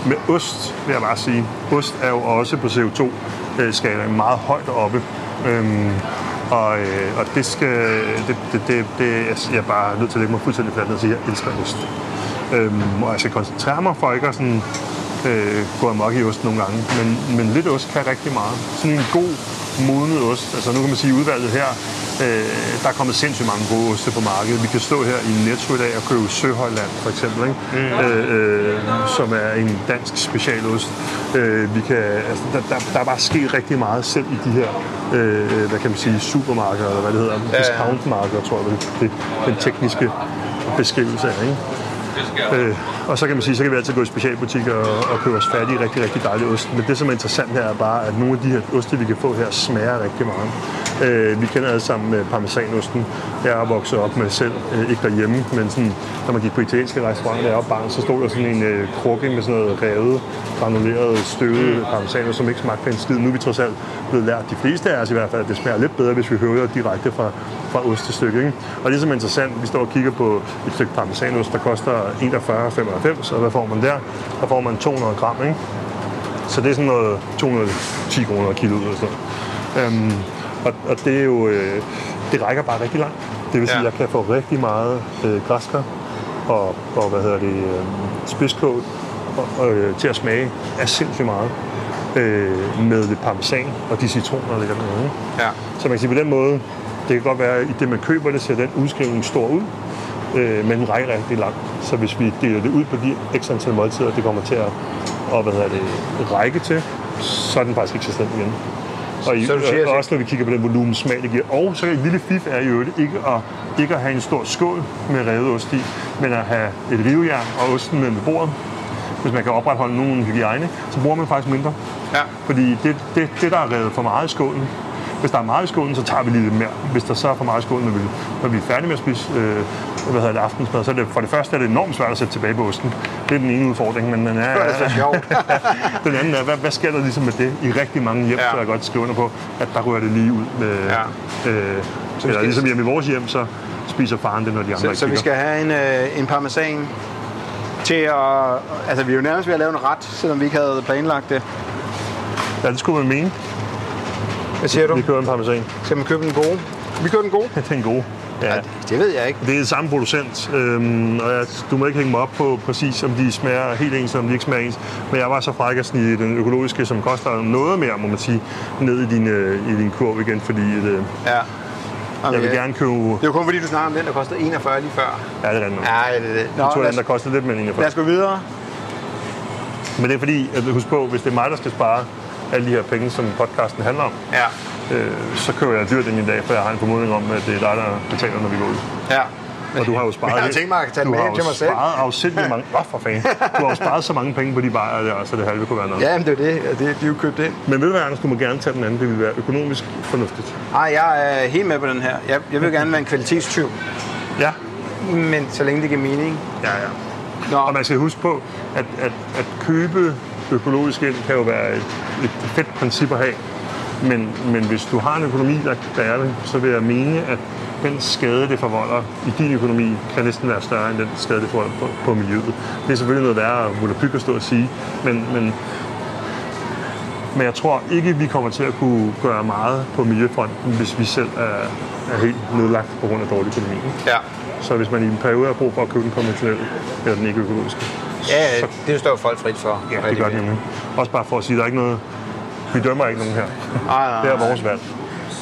Med ost vil jeg bare sige, ost er jo også på CO2-skalaen øh, meget højt oppe. Øhm, og, øh, og det skal, det, det, det, det, altså, jeg er bare nødt til at lægge mig fuldstændig fladt og sige, at jeg elsker ost. Øhm, og jeg skal koncentrere mig for ikke at sådan, øh, gå amok i ost nogle gange. Men, men lidt ost kan rigtig meget. Sådan en god, modnet ost. Altså nu kan man sige, udvalget her, øh, der er kommet sindssygt mange gode oste på markedet. Vi kan stå her i Netto i dag og købe Søhøjland for eksempel, ikke? Mm. Øh, øh, som er en dansk specialost. Øh, vi kan, altså, der, der, der er bare sket rigtig meget selv i de her, øh, hvad kan man sige, supermarkeder, eller hvad det hedder, discountmarkeder, tror jeg, vel, det, den tekniske beskrivelse er, ikke? Øh, og så kan man sige, så kan vi altid gå i specialbutikker og, og købe os færdige, rigtig, rigtig dejlig ost. Men det, som er interessant her, er bare, at nogle af de her oste, vi kan få her, smager rigtig meget. Øh, vi kender alle sammen øh, parmesanosten. Jeg er vokset op med selv, øh, ikke derhjemme, men sådan, når man gik på italienske restauranter, da jeg var barn, så stod der sådan en øh, krukke med sådan noget revet, granuleret, støvet parmesanost, som ikke smagte en skid. Nu er vi trods alt blevet lært, de fleste af os i hvert fald, at det smager lidt bedre, hvis vi hører direkte fra, fra ostestykket. Ikke? Og det, er interessant, vi står og kigger på et stykke parmesanost, der koster 41,95, og hvad får man der? Der får man 200 gram, ikke? Så det er sådan noget 210 kroner kilo eller sådan noget. Øhm, og, og det er jo, øh, det rækker bare rigtig langt. Det vil sige, at Ja. jeg kan få rigtig meget øh, græskar og, og, hvad hedder det, øh, spidskål og, øh, til at smage af sindssygt meget. øh, med lidt parmesan og de citroner, der ligger dernede. Ja. Så man kan sige på den måde, det kan godt være, at i det man køber det, ser den udskrivning stor ud, øh, men den rækker rigtig langt. Så hvis vi deler det ud på de x antal måltider, det kommer til at og, hvad hedder det, række til, så er den faktisk slem igen. Og, i, Så du siger, også når vi kigger på den volumen smag, det giver. Og så et lille fif er jo ikke at, ikke at have en stor skål med revet ost i, men at have et rivejern og osten med ved bordet. Hvis man kan opretholde nogen hygiejne, så bruger man faktisk mindre. Ja. Fordi det, det, det, der er revet for meget i skålen, hvis der er meget i skålen, så tager vi lige lidt mere. Hvis der så er for meget i skålen, når vi, når vi er færdige med at spise øh, hvad hedder det, aftensmad, så er det for det første er det enormt svært at sætte tilbage på osten. Det er den ene udfordring, men den er, Det er så sjovt. den anden er, hvad, hvad sker der ligesom med det? I rigtig mange hjem, Ja. så er jeg godt skrive under på, at der rører det lige ud med... Ja. Øh, eller skal- ligesom hjemme i vores hjem, så spiser faren det, når de andre Så, ikke så vi skal have en, øh, en parmesan til at... Altså, vi er jo nærmest ved at lave en ret, selvom vi ikke havde planlagt det. Ja, det skulle man mene. Hvad siger du? Vi køber en parmesan. Skal man købe den gode? Vi køber den gode? Det er en god. Ja. Ja. Det ved jeg ikke. Det er det samme producent, øhm, og jeg, du må ikke hænge mig op på præcis, om de smager helt ens, eller om de ikke smager ens. Men jeg var så fræk at snige den økologiske, som koster noget mere, må man sige, ned i din, øh, i din kurv igen, fordi øh, Ja. Jamen, jeg vil ja. gerne købe... Det er jo kun fordi, du snakker om den, der kostede 41 lige før. Ja, det er den. Ja, det er det. Nå, Jeg tror, den, der os, koster lidt mere end 41. lad os gå videre. Men det er fordi, at husk på, hvis det er mig, der skal spare alle de her penge, som podcasten handler om, Ja. øh, så køber jeg dyrt ind i dag, for jeg har en formodning om, at det er dig, der betaler, når vi går ud. Ja. Og du har jo sparet... Jeg har tænkt mig at tage du med har hjem jo til mig selv. sparet afsindig mange... Åh, for fanden. Du har jo sparet så mange penge på de bajer der, så det halve kunne være noget. Ja, men det er jo det. Det, de er jo købt ind. Men ved du hvad, Anders, du må gerne tage den anden. Det vil være økonomisk fornuftigt. Ej, jeg er helt med på den her. Jeg, jeg vil gerne være en kvalitetstyv, Ja. men så længe det giver mening. Ja, ja. Nå, Og man skal huske på, at, at, at købe økologisk ind kan jo være et, et fedt princip at have. Men, men hvis du har en økonomi, der, der er det, så vil jeg mene, at den skade, det forvolder i din økonomi, kan næsten være større end den skade, det forvolder på, på miljøet. Det er selvfølgelig noget værre at Volapyk at stå og sige, men, men, men jeg tror ikke, vi kommer til at kunne gøre meget på miljøfronten, hvis vi selv er, er helt nedlagt på grund af dårlig økonomi. ja. Så hvis man i en periode har brug for at købe den konventionelle, eller den ikke økologiske, Ja, så det står folk frit for. Ja, det gør det nemlig. Også bare for at sige, at der er ikke noget... Vi dømmer ikke nogen her. Nej, nej, Det er vores valg.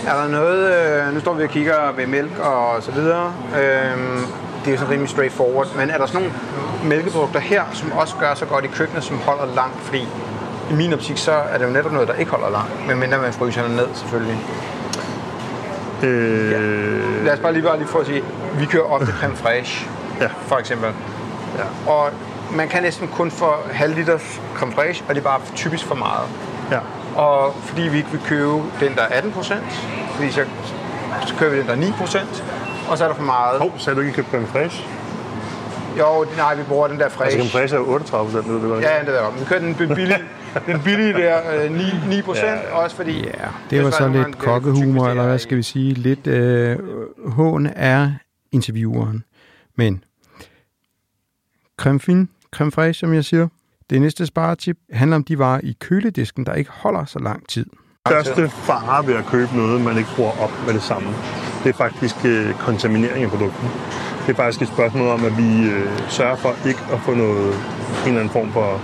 Er der noget, øh, nu står vi og kigger ved mælk og så videre. Øhm, det er jo sådan rimelig straightforward. Men er der sådan nogle mælkeprodukter her, som også gør så godt i køkkenet, som holder langt? Fordi i min optik, så er det jo netop noget, der ikke holder langt. Men mindre man fryser den ned, selvfølgelig. Øh, Lad os bare lige, bare lige få at sige, vi kører ofte creme fraiche, Ja. for eksempel. Ja. Og man kan næsten kun få halv liter creme fraiche, og det er bare typisk for meget. ja. Og fordi vi ikke vil købe den, der er 18 procent, fordi så, så køber vi den, der er 9 procent, og så er der for meget. Hov, sagde du ikke købt creme fraiche? Jo, nej, vi bruger den der Altså creme fraiche. er 38 procent, ved du godt. Ja, det godt. Vi kører den billige, den billige der øh, 9, 9 procent, Ja, ja. også fordi... Ja, Det var så lidt kokkehumor, eller hvad skal vi sige? Lidt øh, hån er intervieweren. Men creme fin, creme fraiche, som jeg siger. Det næste sparetip handler om de varer i køledisken, der ikke holder så lang tid. største fare ved at købe noget, man ikke bruger op med det samme, det er faktisk øh, kontaminering af produkten. Det er faktisk et spørgsmål om, at vi øh, sørger for ikke at få noget, en eller anden form for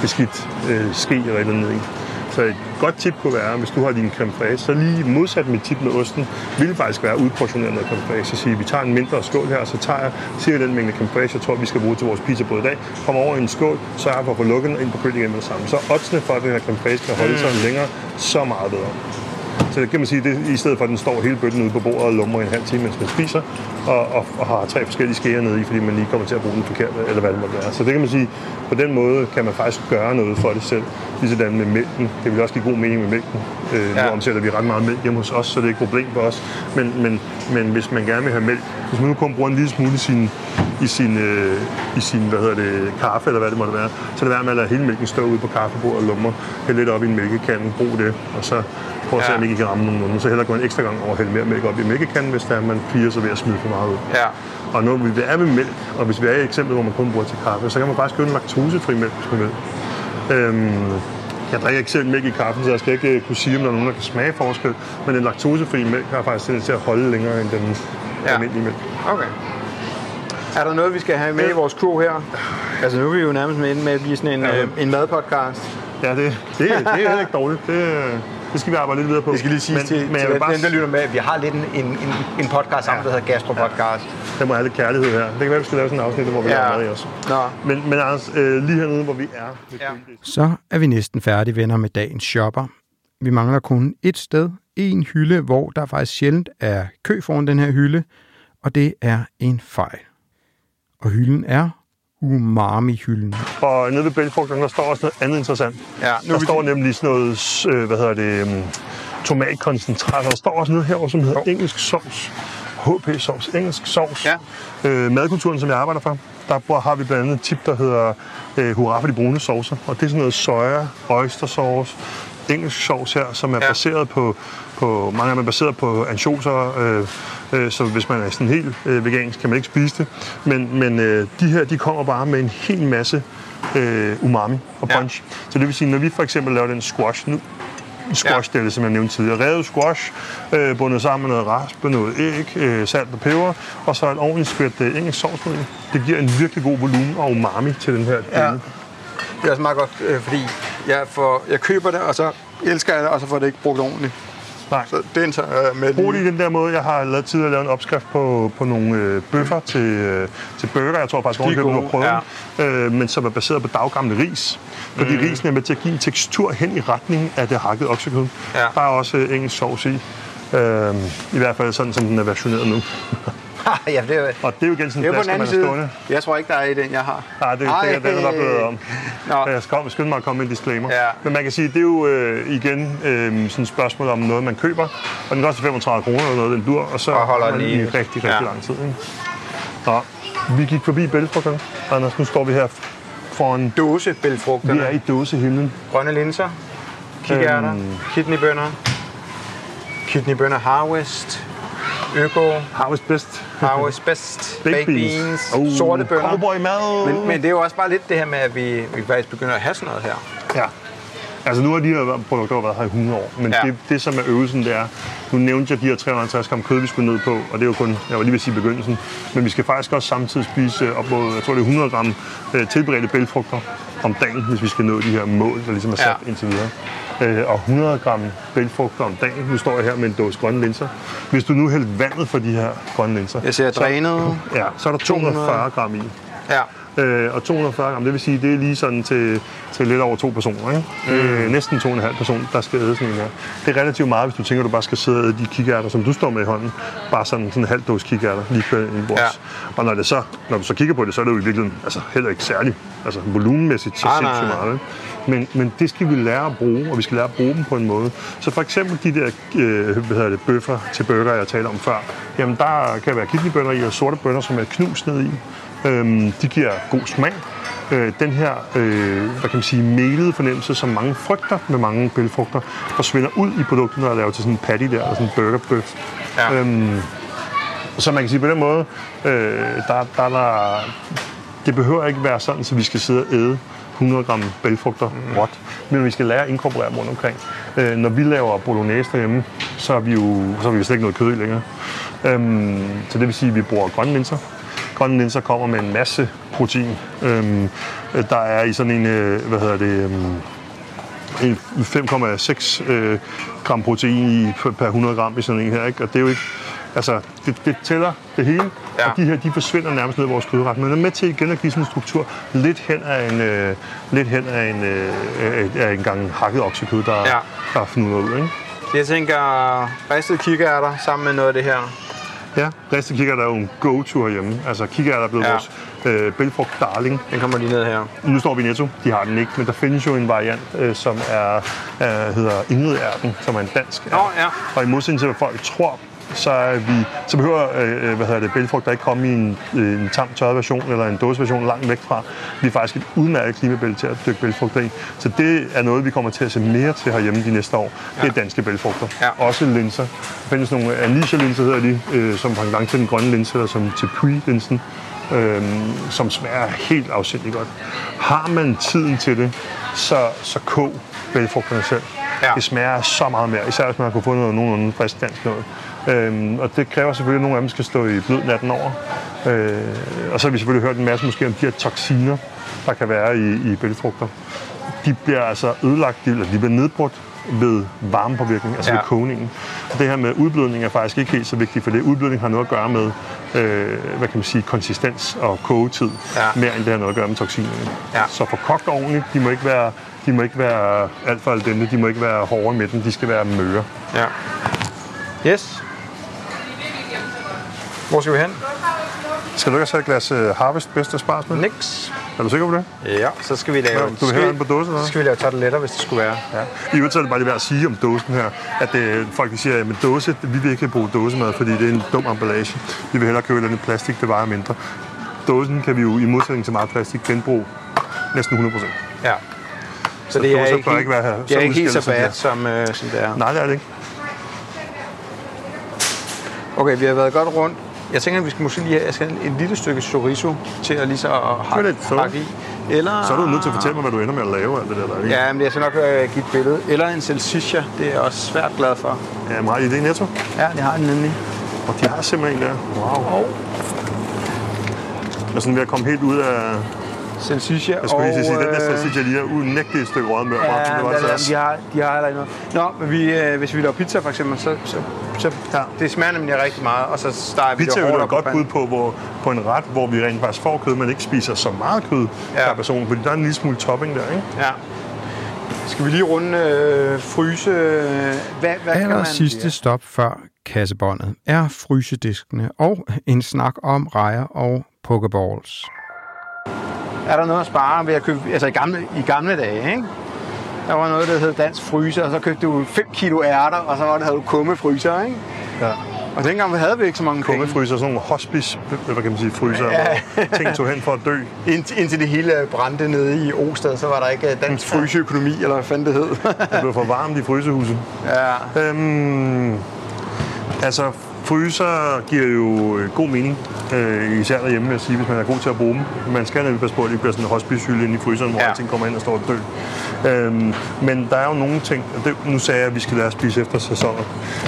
beskidt øh, ske eller et eller andet i. Så et godt tip kunne være, hvis du har din creme fraiche, så lige modsat mit tip med osten, ville faktisk være at udportionere noget creme fraiche. Så sige, vi tager en mindre skål her, så tager jeg cirka den mængde creme fraiche, jeg tror, vi skal bruge til vores pizzabrød i dag. Kommer over i en skål, så jeg for at få lukket ind på igen med det samme. Så oddsene for, at den her creme fraiche kan holde sig længere, så meget bedre. Så det kan man sige, det, i stedet for at den står hele bøtten ude på bordet og lummer i en halv time, mens man spiser, og, og, og har tre forskellige skeer nede i, fordi man lige kommer til at bruge den forkert, eller hvad det måtte være. Så det kan man sige, på den måde kan man faktisk gøre noget for det selv. Ligesådan med mælken. Det vil også give god mening med mælken. Øh, ja. Nu omsætter vi ret meget mælk hjemme hos os, så det er ikke et problem for os. Men, men, men hvis man gerne vil have mælk, hvis man nu kun bruger en lille smule i sin, i sin, øh, i sin hvad hedder det, kaffe, eller hvad det måtte være, så er det værd med at lade hele mælken stå ude på kaffebordet og lummer. Hæld lidt op i en mælkekande, brug det, og så prøv at se, Ja. om I kan ramme nogen. Så hellere gå en ekstra gang over og hælde mere mælk op i mælkekanden, hvis der er, man piger sig ved at smide for meget ud. Ja. Og når vi er ved mælk, og hvis vi er i et eksempel, hvor man kun bruger til kaffe, så kan man faktisk købe en laktosefri mælk, hvis man vil. Øhm, jeg drikker ikke selv mælk i kaffen, så jeg skal ikke øh, kunne sige, om der er nogen, der kan smage forskel. Men en laktosefri mælk har faktisk tendens til at holde længere end den Ja. ja. almindelige mælk. Okay. Er der noget, vi skal have med i vores crew her? Altså nu er vi jo nærmest med med at blive sådan en, Ja. øh, en madpodcast. Ja, det, det, det er heller ikke dårligt. Det, det skal vi arbejde lidt videre på. Det skal lige sige men, til, men til jeg vil bare, dem, der lytter med, at vi har lidt en, en, en, podcast sammen, der hedder Gastro-podcast. Der må have lidt kærlighed her. Det kan være, vi skal lave sådan en afsnit, hvor vi Ja. laver mad i os. Nå. Men, men Anders, øh, lige hernede, hvor vi er Ja. ja. Så er vi næsten færdige venner med dagens shopper. Vi mangler kun et sted, en hylde, hvor der faktisk sjældent er kø foran den her hylde, og det er en fejl. Og hylden er umami-hylden. Og nede ved bælgfrugterne, der står også noget andet interessant. Ja, nu der er vi- står nemlig sådan noget, øh, hvad hedder det, um, tomatkoncentrat. Der står også noget herovre, som hedder engelsk sovs. HP sovs, engelsk sovs. Ja. Øh, madkulturen, som jeg arbejder for, der har vi blandt andet et tip, der hedder øh, hurra for de brune saucer. Og det er sådan noget soja, oyster sauce, engelsk sovs her, som er ja. baseret på, på, mange af dem er baseret på ansjoser, øh, øh, så hvis man er sådan helt øh, vegansk, kan man ikke spise det. Men, men øh, de her, de kommer bare med en hel masse øh, umami og Ja. punch. Så det vil sige, når vi for eksempel laver den squash nu, squash, ja. det, som jeg nævnte tidligere. Revet squash, øh, bundet sammen med noget raspe, noget æg, øh, salt og peber, og så et ordentligt skvæt øh, engelsk sovs på det. Det giver en virkelig god volumen og umami til den her Ja. Det er også meget godt, øh, fordi jeg, får, jeg køber det, og så elsker jeg det, og så får det ikke brugt ordentligt. Nej. Så det er øh, med Brug det i den der måde. Jeg har lavet tidligere lavet en opskrift på, på nogle øh, bøffer til, øh, til burger. Jeg tror faktisk, at du har prøvet ja. øh, men som er baseret på daggamle ris. Fordi mm. risen er med til at give en tekstur hen i retning af det hakket oksekød. Ja. Der er også øh, engelsk sovs i. Øh, I hvert fald sådan, som den er versioneret nu. ja, det er, Og det er jo igen sådan det en er flaske, man stående. Jeg tror ikke, der er i den, jeg har. Nej, det, Ej. det, den er der blevet om. Nå. Jeg skal skynde mig at komme med en disclaimer. Ja. Men man kan sige, det er jo øh, igen øh, sådan et spørgsmål om noget, man køber. Og den koster 35 kroner eller noget, den dur, og så Og holder den i rigtig, rigtig ja. lang tid. Ikke? Nå, vi gik forbi bælgfrugterne. Anders, nu står vi her foran... Dåse Vi er i dåsehimlen. Grønne linser, kikærter, Øhm. kidneybønner, kidneybønner harvest, øko, Harvest best. harvest best, baked beans, Oh, sorte bønner. Cowboy mad. Men, men det er jo også bare lidt det her med, at vi, vi faktisk begynder at have sådan noget her. Ja. Altså nu har de her produkter været her i 100 år, men Ja. det, det som er øvelsen, det er, nu nævnte jeg de her 350 gram kød, vi skulle ned på, og det er jo kun, jeg var lige ved at sige begyndelsen, men vi skal faktisk også samtidig spise øh, op mod, jeg tror det er 100 gram øh, tilberedte bælgfrugter om dagen, hvis vi skal nå de her mål, der ligesom er sat Ja. indtil videre. Øh, og 100 gram bælgfrugter om dagen. Nu står jeg her med en dåse grønne linser. Hvis du nu hældte vandet for de her grønne linser, Jeg ser så, drænet. ja, så er der 240 gram i. Ja. Øh, og 240 gram, det vil sige, det er lige sådan til, til lidt over to personer. Ikke? Mm. Øh, næsten to og en halv person, der skal æde sådan en her. Det er relativt meget, hvis du tænker, at du bare skal sidde og æde de kikærter, som du står med i hånden. Bare sådan, sådan en halv dåse kikærter, lige kørt ind i bords. Ja. Og når, det så, når du så kigger på det, så er det jo i virkeligheden altså, heller ikke særligt. Altså volumenmæssigt så Ah, sindssygt meget. Ikke? Men, men det skal vi lære at bruge, og vi skal lære at bruge dem på en måde. Så for eksempel de der øh, hvad hedder det, bøffer til burger, jeg talte om før, jamen der kan være kidneybønner i, og sorte bønner, som er knust ned i. Øhm, de giver god smag. Øh, den her, øh, hvad kan man sige, melede fornemmelse, som mange frygter med mange bælgfrugter, forsvinder ud i produktet, når jeg laver til sådan en patty der, eller sådan en burgerbøf. Ja. Øhm, så man kan sige på den måde, øh, der, der, er der, det behøver ikke være sådan, så vi skal sidde og æde 100 gram bælgfrugter Mm. råt, men vi skal lære at inkorporere dem rundt omkring. Øh, når vi laver bolognese derhjemme, så er vi jo så er vi slet ikke noget kød i længere. Øhm, så det vil sige, at vi bruger grønne linser. Grønne linser kommer med en masse protein. Øhm, øh, der er i sådan en, øh, hvad hedder det, øhm, en 5,6 øh, gram protein i per 100 gram i sådan en her, ikke? Og det er jo ikke, altså, det, det tæller det hele, Ja. og de her, de forsvinder nærmest ned i vores kødret, men er med til igen at give sådan en struktur lidt hen af en, øh, lidt hen af en, øh, af- en gang hakket oksekød, der, Ja. der er fnudret ud, ikke? Jeg tænker, ristede kikærter sammen med noget af det her. Ja, Riste kikærter er jo en go-to herhjemme. Altså kikærter er blevet Ja. vores øh, bælfrugt darling. Den kommer lige ned her. Nu står vi i Netto, de har den ikke, men der findes jo en variant, øh, som er, øh, hedder Ingrid-ærten, som er en dansk Nå, ja. Og i modsætning til, hvad folk tror, så, er vi, så behøver øh, hvad hedder det, bælfrugt der ikke komme i en, øh, en tam tørret version eller en dåseversion langt væk fra. Vi er faktisk et udmærket klimabælte til at dykke bælfrugter i. Så det er noget, vi kommer til at se mere til herhjemme de næste år. Det er danske bælfrugter. Ja. Også linser. Der findes nogle Alicia-linser, hedder de, øh, som pendant til den grønne linse, eller som til Puy-linsen, øh, som smager helt afsindigt godt. Har man tiden til det, så, så kog bælfrugterne selv. Ja. Det smager så meget mere, især hvis man har kunne få noget nogenlunde frisk dansk noget. Øhm, og det kræver selvfølgelig, at nogle af dem skal stå i blød natten over. Øh, og så har vi selvfølgelig hørt en masse måske om de her toksiner, der kan være i, i bælgefrugter. De bliver altså ødelagt, de, eller de bliver nedbrudt ved varmepåvirkning, altså Ja. ved kogningen. Og det her med udblødning er faktisk ikke helt så vigtigt, for det udblødning har noget at gøre med, øh, hvad kan man sige, konsistens og kogetid, Ja. mere end det har noget at gøre med toksinerne. Ja. Så for kogt ordentligt, de må ikke være, de må ikke være alt for al dente, de må ikke være hårde med den, de skal være møre. Ja. Yes. Hvor skal vi hen? Skal du ikke have et glas uh, Harvest bedste spars med? Nix. Er du sikker på det? Ja, så skal vi lave... Du vil den på dåsen, eller Så skal vi lave tarteletter, hvis det skulle være. Ja. I øvrigt så er det bare lige værd at sige om dåsen her, at øh, folk de siger, at dåse, vi vil ikke bruge dåsemad, fordi det er en dum emballage. Vi vil hellere købe et eller andet plastik, det vejer mindre. Dåsen kan vi jo i modsætning til meget plastik genbruge næsten 100 procent. Ja. Så, det er ikke, ikke være her- det er så ikke helt så det bad, som, øh, som det er. Nej, det er det ikke. Okay, vi har været godt rundt. Jeg tænker, at vi skal måske lige have jeg et lille stykke chorizo til at lige så hakke, lidt så. hakke i. Eller... Så er du nødt til at fortælle mig, hvad du ender med at lave alt det der. er ikke? Ja, men jeg skal nok øh, give et billede. Eller en salsiccia, det er jeg også svært glad for. ja meget i det netto. Ja, det har den nemlig. Og de har simpelthen en der. Wow. Jeg er sådan ved at komme helt ud af... Salsiccia Jeg skulle lige til at sige, den der øh, salsiccia lige er unægteligt et stykke røget mør. Ja, det var ja, altså de, har, de har heller ikke noget. Nå, men vi, øh, hvis vi laver pizza for eksempel, så, så, så Ja. det smager nemlig rigtig meget, og så steger vi Pizza det er jo hårdt på godt bud på, hvor, på en ret, hvor vi rent faktisk får kød, men ikke spiser så meget kød Ja. per person, fordi der er en lille smule topping der, ikke? Ja. Skal vi lige runde øh, fryse? øh, Hvad, hvad kan Aller man... sidste stop før kassebåndet er frysediskene og en snak om rejer og pokeballs. Er der noget at spare ved at købe... Altså i gamle, i gamle dage, ikke? Der var noget, der hed dansk fryser, og så købte du 5 kilo ærter, og så var det, havde du kummefryser, ikke? Ja. Og dengang havde vi ikke så mange penge. Kummefryser, sådan nogle hospice, hvad kan man sige, fryser, ja. hvor ting tog hen for at dø. Indtil, indtil det hele brændte nede i Osted, så var der ikke øh, dansk fryseøkonomi, eller hvad fanden det hed. Det blev for varmt i frysehuse. ja. Øhm, altså, fryser giver jo øh, god mening, øh, især derhjemme, vil jeg sige, hvis man er god til at bruge dem. Man skal nemlig passe på, at det ikke bliver sådan en hospicehylde inde i fryseren, hvor Ja. alting kommer ind og står og dø. Øhm, men der er jo nogle ting, og det, nu sagde jeg, at vi skal lære at spise efter sæsoner,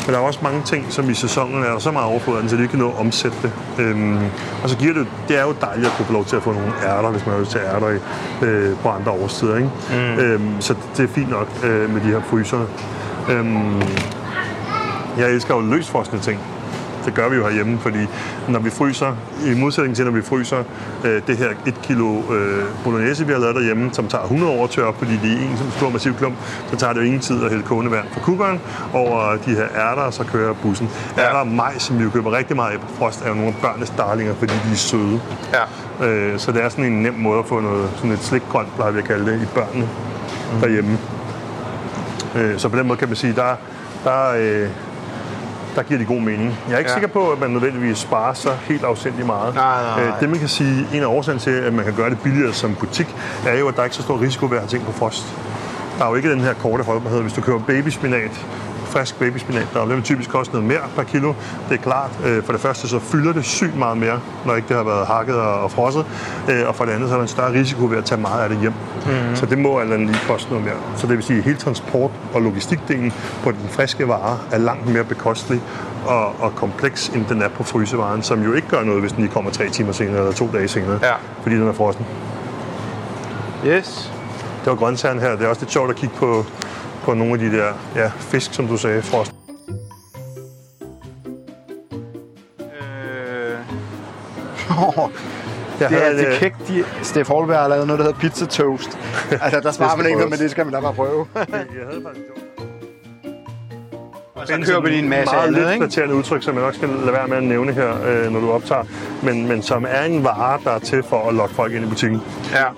men der er også mange ting, som i sæsonen er så meget overflødet, så de ikke kan nå at omsætte det. Øhm, og så giver det, det er jo dejligt at kunne få lov til at få nogle ærter, hvis man har lyst til ærter i, øh, på andre årstider. Ikke? Mm. Øhm, så det er fint nok øh, med de her fryser. Øhm, jeg elsker jo løsfrosne ting. Det gør vi jo herhjemme, fordi når vi fryser, i modsætning til når vi fryser øh, det her 1 kilo øh, bolognese, vi har lavet derhjemme, som tager 100 år at tørre, fordi det er en som stor massiv klump, så tager det jo ingen tid at hælde kogende vand fra kukkeren over de her ærter, og så kører bussen. Ja. Ærter og majs, som vi jo køber rigtig meget af på frost, er jo nogle af børnenes darlinger, fordi de er søde. ja. Øh, så det er sådan en nem måde at få noget, sådan et slikgrønt, plejer vi at kalde det, i børnene mm. derhjemme. Øh, så på den måde kan man sige, der, der, øh, der giver de god mening. Jeg er ikke Ja. sikker på, at man nødvendigvis sparer så helt afsindigt meget. Nej, nej, nej. Øh, det man kan sige, en af årsagen til, at man kan gøre det billigere som butik, er jo, at der er ikke så stor risiko ved at have ting på frost. Der er jo ikke den her korte holdbarhed. Hvis du køber babyspinat, frisk babyspinat, der vil typisk koste noget mere per kilo. Det er klart. Øh, For det første så fylder det sygt meget mere, når ikke det har været hakket og og frosset. Øh, Og for det andet så er der en større risiko ved at tage meget af det hjem. Mm. Så det må alt andet lige koste noget mere. Så det vil sige, at hele transport- og logistikdelen på den friske vare er langt mere bekostelig og, og kompleks, end den er på frysevaren, som jo ikke gør noget, hvis den lige kommer tre timer senere eller to dage senere, Ja. fordi den er frossen. Yes. Det var grøntsagerne her. Det er også lidt sjovt at kigge på, på nogle af de der ja, fisk, som du sagde, frost. Øh... Jeg Det er havde, det øh, kægt, de, Steff Holberg har lavet noget, der hedder pizza toast. altså, der sparer man ikke noget, men det skal man da bare prøve. jeg havde faktisk Så kører vi en masse meget andet, lidt ikke? udtryk, som jeg nok skal lade være med at nævne her, øh, når du optager, men, men som er en vare, der er til for at lokke folk ind i butikken.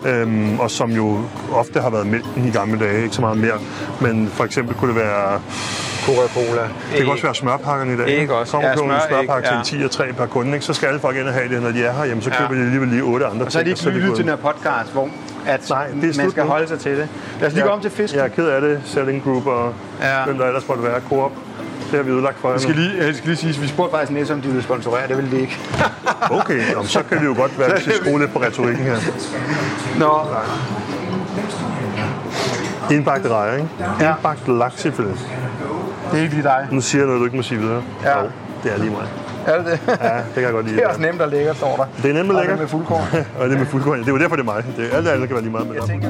Ja. Øhm, og som jo ofte har været mælken i gamle dage, ikke så meget mere. Men for eksempel kunne det være, Coca-Cola. det kan også være smørpakkerne i dag. Æg også. Kommer Ja, ja, en smør, smørpakke æg, til en 10 og 3 per kunde, ikke? så skal alle folk ind og have det, når de er her, jamen, så Ja. køber de alligevel lige otte andre Og så er de ting, ikke lyttet til den her podcast, hvor at Nej, det er man skal nu. holde sig til det. Lad os lige gå om til fisk. Jeg er ked af det, Selling Group og Ja. ja. hvem der ellers måtte være, Coop. Det har vi udlagt for jer Jeg skal lige, jeg skal lige sige, vi spurgte faktisk Næse, om de ville sponsorere. Det ville de ikke. Okay, jamen, så kan det jo godt være, at vi skal skrue lidt på retorikken her. Nå. Indbagt rejer, ikke? Ja. Indbagt laksefilet. Det er ikke lige dig. Nu siger jeg noget, du ikke må sige videre. Ja. Jo, det er lige mig. Er det det? Ja, det kan jeg godt lide. Det er også nemt og lækkert, står der. Det er nemt og Og lækkert. det med fuldkorn. og det er med fuldkorn. Det er jo derfor, det er mig. Det er, alt det andet kan være lige meget med Jeg tænker,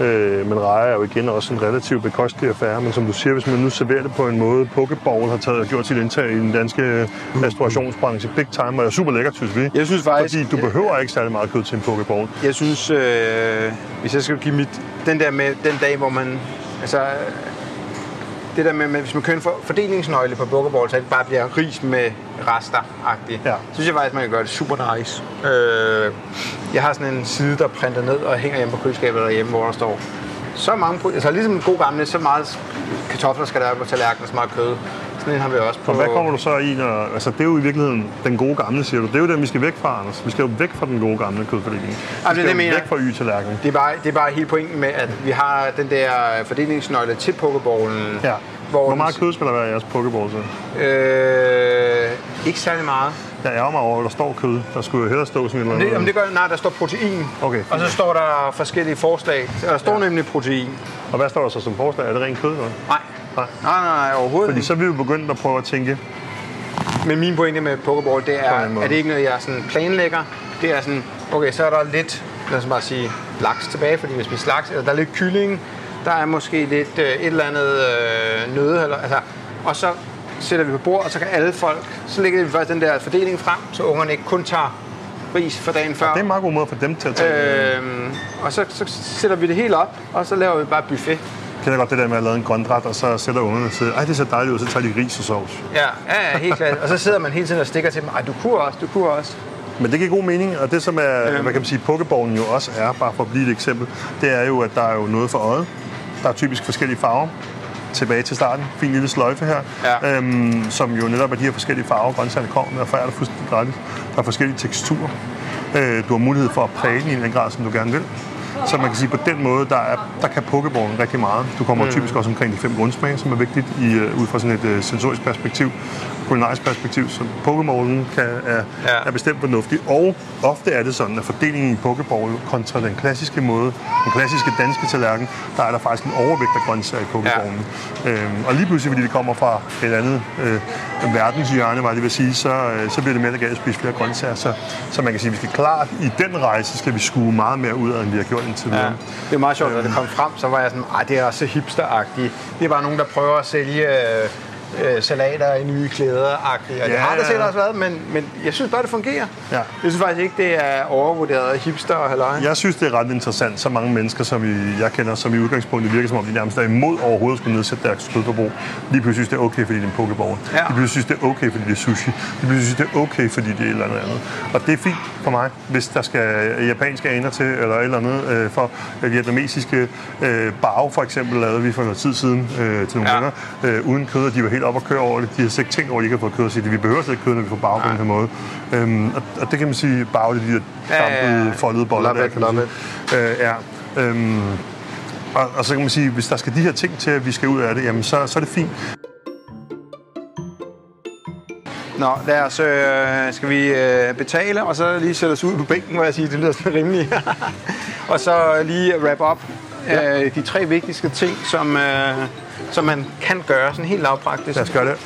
Øh, men rejer er jo igen også en relativt bekostelig affære, men som du siger, hvis man nu serverer det på en måde, Pokeball har taget og gjort sit indtag i den danske restaurationsbranche big time, og er super lækkert, synes vi. Jeg synes faktisk- Fordi du behøver ikke særlig meget kød til en Pokeball. jeg synes, øh, hvis jeg skal give mit... Den der med den dag, hvor man... Altså, øh, det der med, med hvis man kører en for, fordelingsnøgle på Pokeball, så det bare bliver ris med rester-agtigt. Ja. synes jeg faktisk, man kan gøre det super nice. Øh, jeg har sådan en side, der printer ned og hænger hjemme på køleskabet derhjemme, hvor der står så mange... Altså ligesom en god gamle, så meget kartofler skal der på tallerkenen, så meget kød. Sådan en har vi også på... Og hvad kommer du så i, når, altså det er jo i virkeligheden den gode gamle, siger du. Det er jo den, vi skal væk fra, Anders. Vi skal jo væk fra den gode gamle kødfordeling. Vi det skal det, jo mener. væk fra y-tallerkenen. Det er, bare, det er bare helt pointen med, at vi har den der fordelingsnøgle til pokeballen. Ja. Hvor, Hvor meget kød skal der være i jeres Pokeball så? Øh, ikke særlig meget. Jeg ærger mig over, at der står kød. Der skulle jo hellere stå sådan et eller Det, andet. jamen, det gør, nej, der står protein. Okay. Og så står der forskellige forslag. Der står ja. nemlig protein. Og hvad står der så som forslag? Er det rent kød? Eller? Nej. Nej. Nej, nej, nej, overhovedet Fordi ikke. så er vi jo begyndt at prøve at tænke, Men min pointe med Pokeball, det er, at det ikke noget, jeg sådan planlægger. Det er sådan, okay, så er der lidt, lad os bare sige, laks tilbage, fordi vi spiser laks, eller der er lidt kylling, der er måske lidt øh, et eller andet øh, nøde, eller, altså, og så sætter vi på bord, og så kan alle folk, så lægger vi faktisk den der fordeling frem, så ungerne ikke kun tager ris for dagen før. det er en meget god måde for dem til at tage. Øh, Øhm, og så, så sætter vi det helt op, og så laver vi bare buffet. kender godt det der med at lave en grønret, og så sætter ungerne og siger, ej, det ser dejligt ud, så tager de ris og sovs. Ja, ja, ja helt klart. Og så sidder man hele tiden og stikker til dem, ej, du kunne også, du kunne også. Men det giver god mening, og det som er, Øhm. hvad kan man sige, pokeballen jo også er, bare for at blive et eksempel, det er jo, at der er jo noget for øjet. Der er typisk forskellige farver. Tilbage til starten. Fin lille sløjfe her. Ja. Øhm, som jo netop er de her forskellige farver, grøntsagerne kommer med, og færdig fuldstændig gratis. Der er forskellige teksturer. Øh, du har mulighed for at præge den i den grad, som du gerne vil. Så man kan sige, på den måde, der, er, der kan pokeballen rigtig meget. Du kommer mm. typisk også omkring de fem grundsmage, som er vigtigt i, uh, ud fra sådan et uh, sensorisk perspektiv, kulinarisk perspektiv. Så pokeballen kan, er, Ja. er bestemt fornuftig. Og ofte er det sådan, at fordelingen i pokeball kontra den klassiske måde, den klassiske danske tallerken, der er der faktisk en overvægt af grøntsager i pokeballen. Ja. Øhm, og lige pludselig, fordi det kommer fra et andet øh, verdenshjørne, var det vil sige, så, øh, så bliver det mere legalt at spise flere grøntsager. Så, så man kan sige, at vi skal klart, i den rejse skal vi skue meget mere ud af, end vi har gjort indtil videre. Ja. Det er meget sjovt, da det kom frem, så var jeg sådan, at det er så hipsteragtigt. Det er bare nogen, der prøver at sælge øh, øh, salater i nye klæder-agtigt. Og det Ja, har der sikkert også været, men, men jeg synes bare, det fungerer. Ja. Jeg synes faktisk ikke, det er overvurderet hipster og halløj. Jeg synes, det er ret interessant, så mange mennesker, som I, jeg kender, som i udgangspunktet virker som om, de nærmest er imod overhovedet at skulle nedsætte deres kødforbrug. Lige pludselig synes, det er okay, fordi det er en pokeball. Ja. De pludselig synes, det er okay, fordi det er sushi. De pludselig synes, det er okay, fordi det er et eller andet. Og det er fint for mig, hvis der skal japanske aner til, eller et eller andet øh, for øh, vietnamesiske øh, bao, for eksempel, lavede vi for noget tid siden øh, til nogle Ja. venner, øh, uden kød, og de var helt op og køre over det. De havde slet ikke tænkt over, at de ikke havde fået kød, og sige, vi behøver slet ikke kød, når vi får bao på den her måde. Øhm, og, og, det kan man sige, er de der Ja, ja, ja. dampede, foldede boller der, kan man sige. Øh, ja. Øhm, og, og så kan man sige, hvis der skal de her ting til, at vi skal ud af det, jamen så, så er det fint. Nå, lad os, øh, skal vi øh, betale, og så lige sætte os ud på bænken, hvor jeg siger, det lyder sådan rimeligt. og så lige wrap op ja. øh, de tre vigtigste ting, som, øh, som man kan gøre sådan helt lavpraktisk. Lad os gøre det.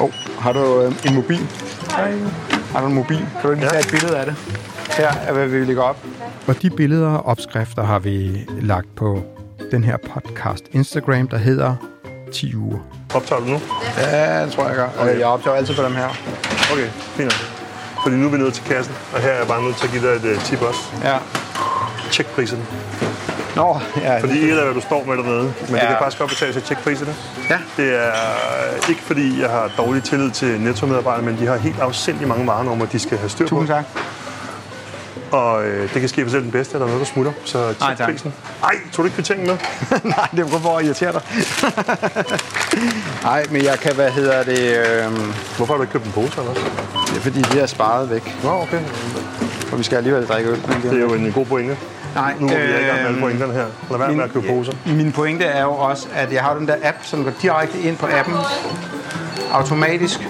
Oh, har du øh, en mobil? Har du en mobil? Kan du lige Ja. tage et billede af det? Her er, hvad vi lægger op. Og de billeder og opskrifter har vi lagt på den her podcast Instagram, der hedder 10 uger. Optager du nu? Ja, det tror jeg, jeg gør. Okay. Jeg optager altid på dem her. Okay, fint. Fordi nu er vi nået til kassen, og her er jeg bare nødt til at give dig et uh, tip også. Ja. Tjek priserne. Nå, ja. Fordi ikke af, hvad du står med dernede, men ja. det kan faktisk godt betale sig at tjekke priserne. Ja. Det er ikke fordi, jeg har dårlig tillid til nettomedarbejdere, men de har helt afsindig mange varenumre, de skal have styr på. Tusind tak. Og øh, det kan ske for selv den bedste, at der er noget, der smutter. Så tjek tak. prisen. Ej, tog du ikke kvitteringen med? Nej, det er kun for at irritere dig. Nej, men jeg kan, hvad hedder det... Øh, Hvorfor har du ikke købt en pose, eller? det er fordi, det er sparet væk. Nå, okay. For vi skal alligevel drikke øl. Det er jo en god pointe. Nej, Nu er vi i gang med øh, pointerne her. Lad være med at købe poser. Min pointe er jo også, at jeg har den der app, som går direkte ind på appen. Automatisk.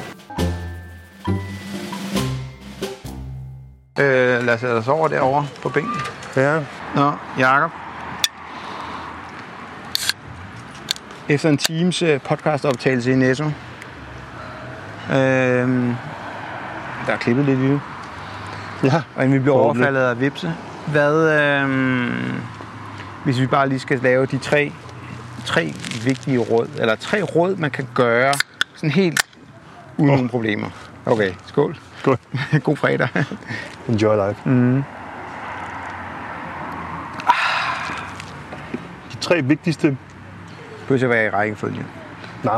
Øh, lad os sætte os over derovre på bænken. Ja, Nå, Jacob. Efter en times øh, podcastoptagelse i Netto. Øhm, der er klippet lidt i det. ja. Og inden vi bliver overfaldet af vipse. Hvad, øhm, hvis vi bare lige skal lave de tre, tre vigtige råd, eller tre råd, man kan gøre sådan helt uden oh. nogen problemer. Okay, skål. Skål. God fredag. Enjoy life. Mm. De tre vigtigste Behøver at være i rækkefølge. Nej,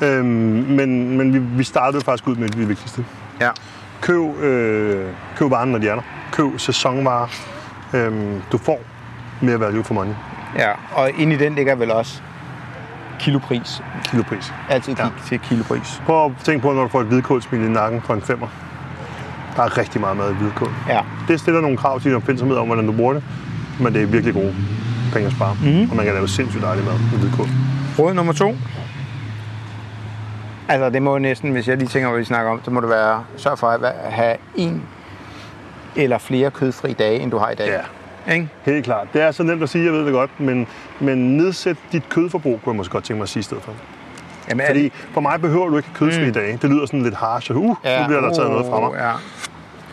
nej. Øhm, men men vi, vi startede faktisk ud med det vigtigste. Ja. Køb, øh, køb varen, når de er der. Køb sæsonvarer. Øhm, du får mere value for money. Ja, og ind i den ligger vel også kilopris. Kilopris. Altid Ja. til kilopris. Prøv at tænke på, når du får et hvidkålsmil i nakken for en femmer. Der er rigtig meget mad i hvidkål. Ja. Det stiller nogle krav til din opfindsomhed om, hvordan du bruger det. Men det er virkelig gode penge at spare. Mm. Og man kan lave sindssygt dejlig mad med hvidkål. Råd nummer to. Altså, det må næsten, hvis jeg lige tænker, hvad vi snakker om, så må det være, sørg for at have en eller flere kødfri dage, end du har i dag. Ja. Ikke? Helt klart. Det er så nemt at sige, jeg ved det godt, men, men nedsæt dit kødforbrug, kunne jeg måske godt tænke mig at sige i stedet for. Jamen, Fordi for mig behøver du ikke kødfri mm. dage. Det lyder sådan lidt harsh. Uh, ja. nu bliver der taget noget fra mig. Ja.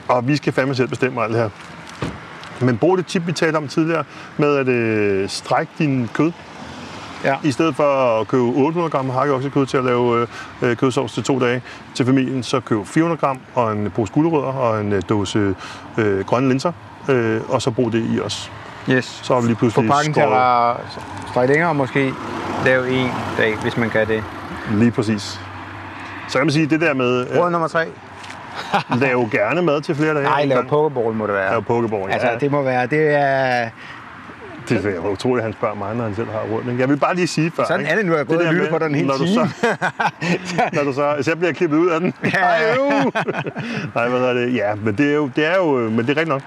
Og vi skal fandme selv bestemme alt det her. Men brug det tip, vi talte om tidligere, med at øh, strække din kød. Ja. I stedet for at købe 800 gram hakkeoksekød til at lave øh, kødsovs til to dage til familien, så køb 400 gram og en pose gulerødder og en øh, dåse øh, grønne linser. Øh, og så brug det i os. Yes. Så har vi lige Få pludselig pakken til at skåret- være- strække længere, og måske lave en dag, hvis man kan det. Lige præcis. Så kan man sige, det der med, Råd øh, nummer tre. lave gerne mad til flere dage. Nej, gang. pokeball må det være. Lave pokeball, Altså, ja. det må være, det er... Det er utroligt, at han spørger mig, når han selv har ikke? Jeg vil bare lige sige før. Sådan er det nu, jeg har gået og lyttet på den hele når du time. Så, når du så, hvis jeg bliver klippet ud af den. Ja. Ej, øv. Nej, hvad hedder det? Ja, men det er jo, det er jo men det er rigtigt nok.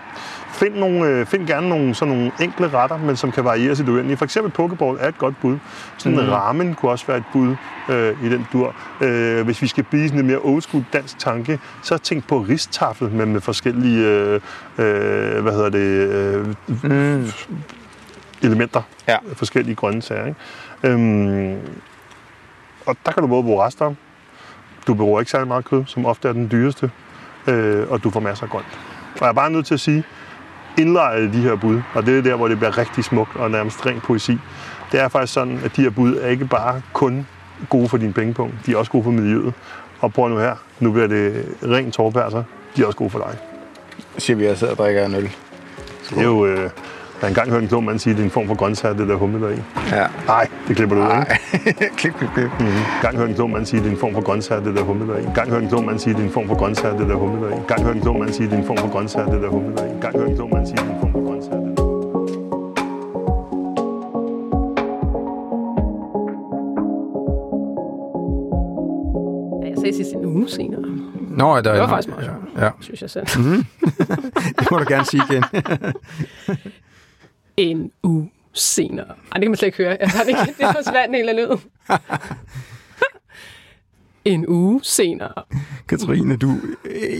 Find, nogle, øh, find gerne nogle, sådan nogle enkle retter, men som kan varieres i det uendelige. For eksempel pokeball er et godt bud. Sådan Mm. ramen kunne også være et bud øh, i den dur. Øh, hvis vi skal blive sådan en mere old school dansk tanke, så tænk på ristaffel med, med forskellige øh, øh, hvad hedder det, øh, Mm. Elementer. Ja. Forskellige grønne sager. Ikke? Øhm, og der kan du både bruge rester. Du bruger ikke særlig meget kød, som ofte er den dyreste. Øh, og du får masser af grønt. Og jeg er bare nødt til at sige, indlejre de her bud, og det er der, hvor det bliver rigtig smukt og nærmest ren poesi. Det er faktisk sådan, at de her bud er ikke bare kun gode for din pengepunkt, de er også gode for miljøet. Og prøv nu her, nu bliver det rent tårpærser, de er også gode for dig. Siger vi, at jeg sidder og drikker en øl. Det er jo, øh, jeg har engang hørt en klog mand sige, at det er en form for grøntsager, det der humle der i. Ja. Nej, det klipper du ud, ikke? klip, klip, klip. Mm-hmm. Gang hørte en klog mand sige, at det er en form for grøntsager, det der humle der i. Gang hørte en klog mand sige, at det er en form for grøntsager, det der humle der i. Gang hørte en klog mand sige, at det er en form for grøntsager, det der humle der i. Gang hørte en klog mand sige, at det er en form for grøntsager, det der jeg sagde sidst en uge senere. Nå, der, Det var faktisk meget sjovt, Ja, synes jeg selv. det må du gerne sige igen. En uge senere. Ej, det kan man slet ikke høre. Jeg kan ikke, det forsvandt helt af lyden. en uge senere. Katrine, du,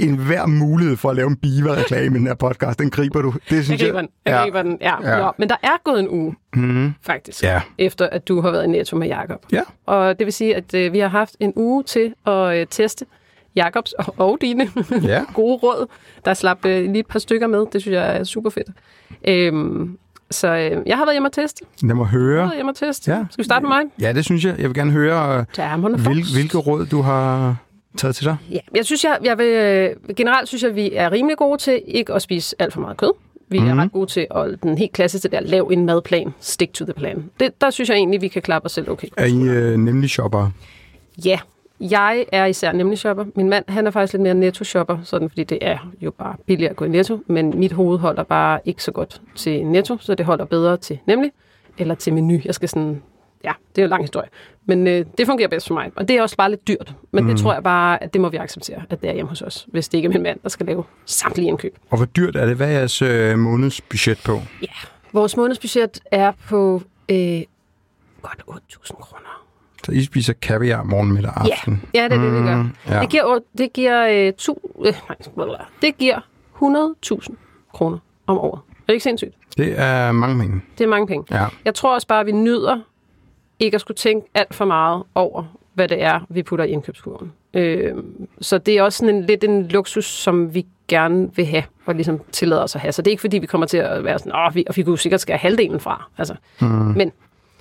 en hver mulighed for at lave en biva-reklame i den her podcast, den griber du. Det synes Jeg griber den. Jeg ja. griber den. Ja. Ja. Ja. Nå, men der er gået en uge, Mm, faktisk, ja. efter at du har været i Netto med Jakob. Ja. Og det vil sige, at øh, vi har haft en uge til at øh, teste Jakobs og, og dine Ja. gode råd. Der slap øh, lige et par stykker med. Det synes jeg er super fedt. Øhm, så øh, jeg har været hjemme at teste. Lad mig Jeg har høre. været hjemme at teste. Ja. Skal vi starte med mig? Ja, det synes jeg. Jeg vil gerne høre, Thermerne hvil, hvilke råd du har taget til dig. Ja, jeg synes, jeg, jeg vil, øh, generelt synes jeg, vi er rimelig gode til ikke at spise alt for meget kød. Vi mm-hmm. er ret gode til at den helt klassiske der, lav en madplan, stick to the plan. Det, der synes jeg egentlig, vi kan klappe os selv okay. Er I øh, nemlig shopper? Ja, jeg er især nemlig shopper. Min mand, han er faktisk lidt mere netto-shopper, sådan, fordi det er jo bare billigere at gå i netto, men mit hoved holder bare ikke så godt til netto, så det holder bedre til nemlig, eller til menu. Jeg skal sådan, ja, det er jo en lang historie. Men øh, det fungerer bedst for mig, og det er også bare lidt dyrt. Men mm. det tror jeg bare, at det må vi acceptere, at det er hjemme hos os, hvis det ikke er min mand, der skal lave samtlige indkøb. Og hvor dyrt er det? Hvad er jeres øh, månedsbudget på? Ja, vores månedsbudget er på øh, godt 8.000 kroner. Så I spiser kaviar morgen, middag og Ja, aften? ja det er det, vi gør. Mm, ja. Det giver, det giver, øh, tu, øh, nej, det giver 100.000 kroner om året. Er det ikke sindssygt? Det er mange penge. Det er mange penge. Ja. Jeg tror også bare, at vi nyder ikke at skulle tænke alt for meget over, hvad det er, vi putter i indkøbskurven. Øh, så det er også sådan en, lidt en luksus, som vi gerne vil have, og ligesom tillader os at have. Så det er ikke fordi, vi kommer til at være sådan, åh, vi, og vi kunne sikkert skære halvdelen fra. Altså. Mm. Men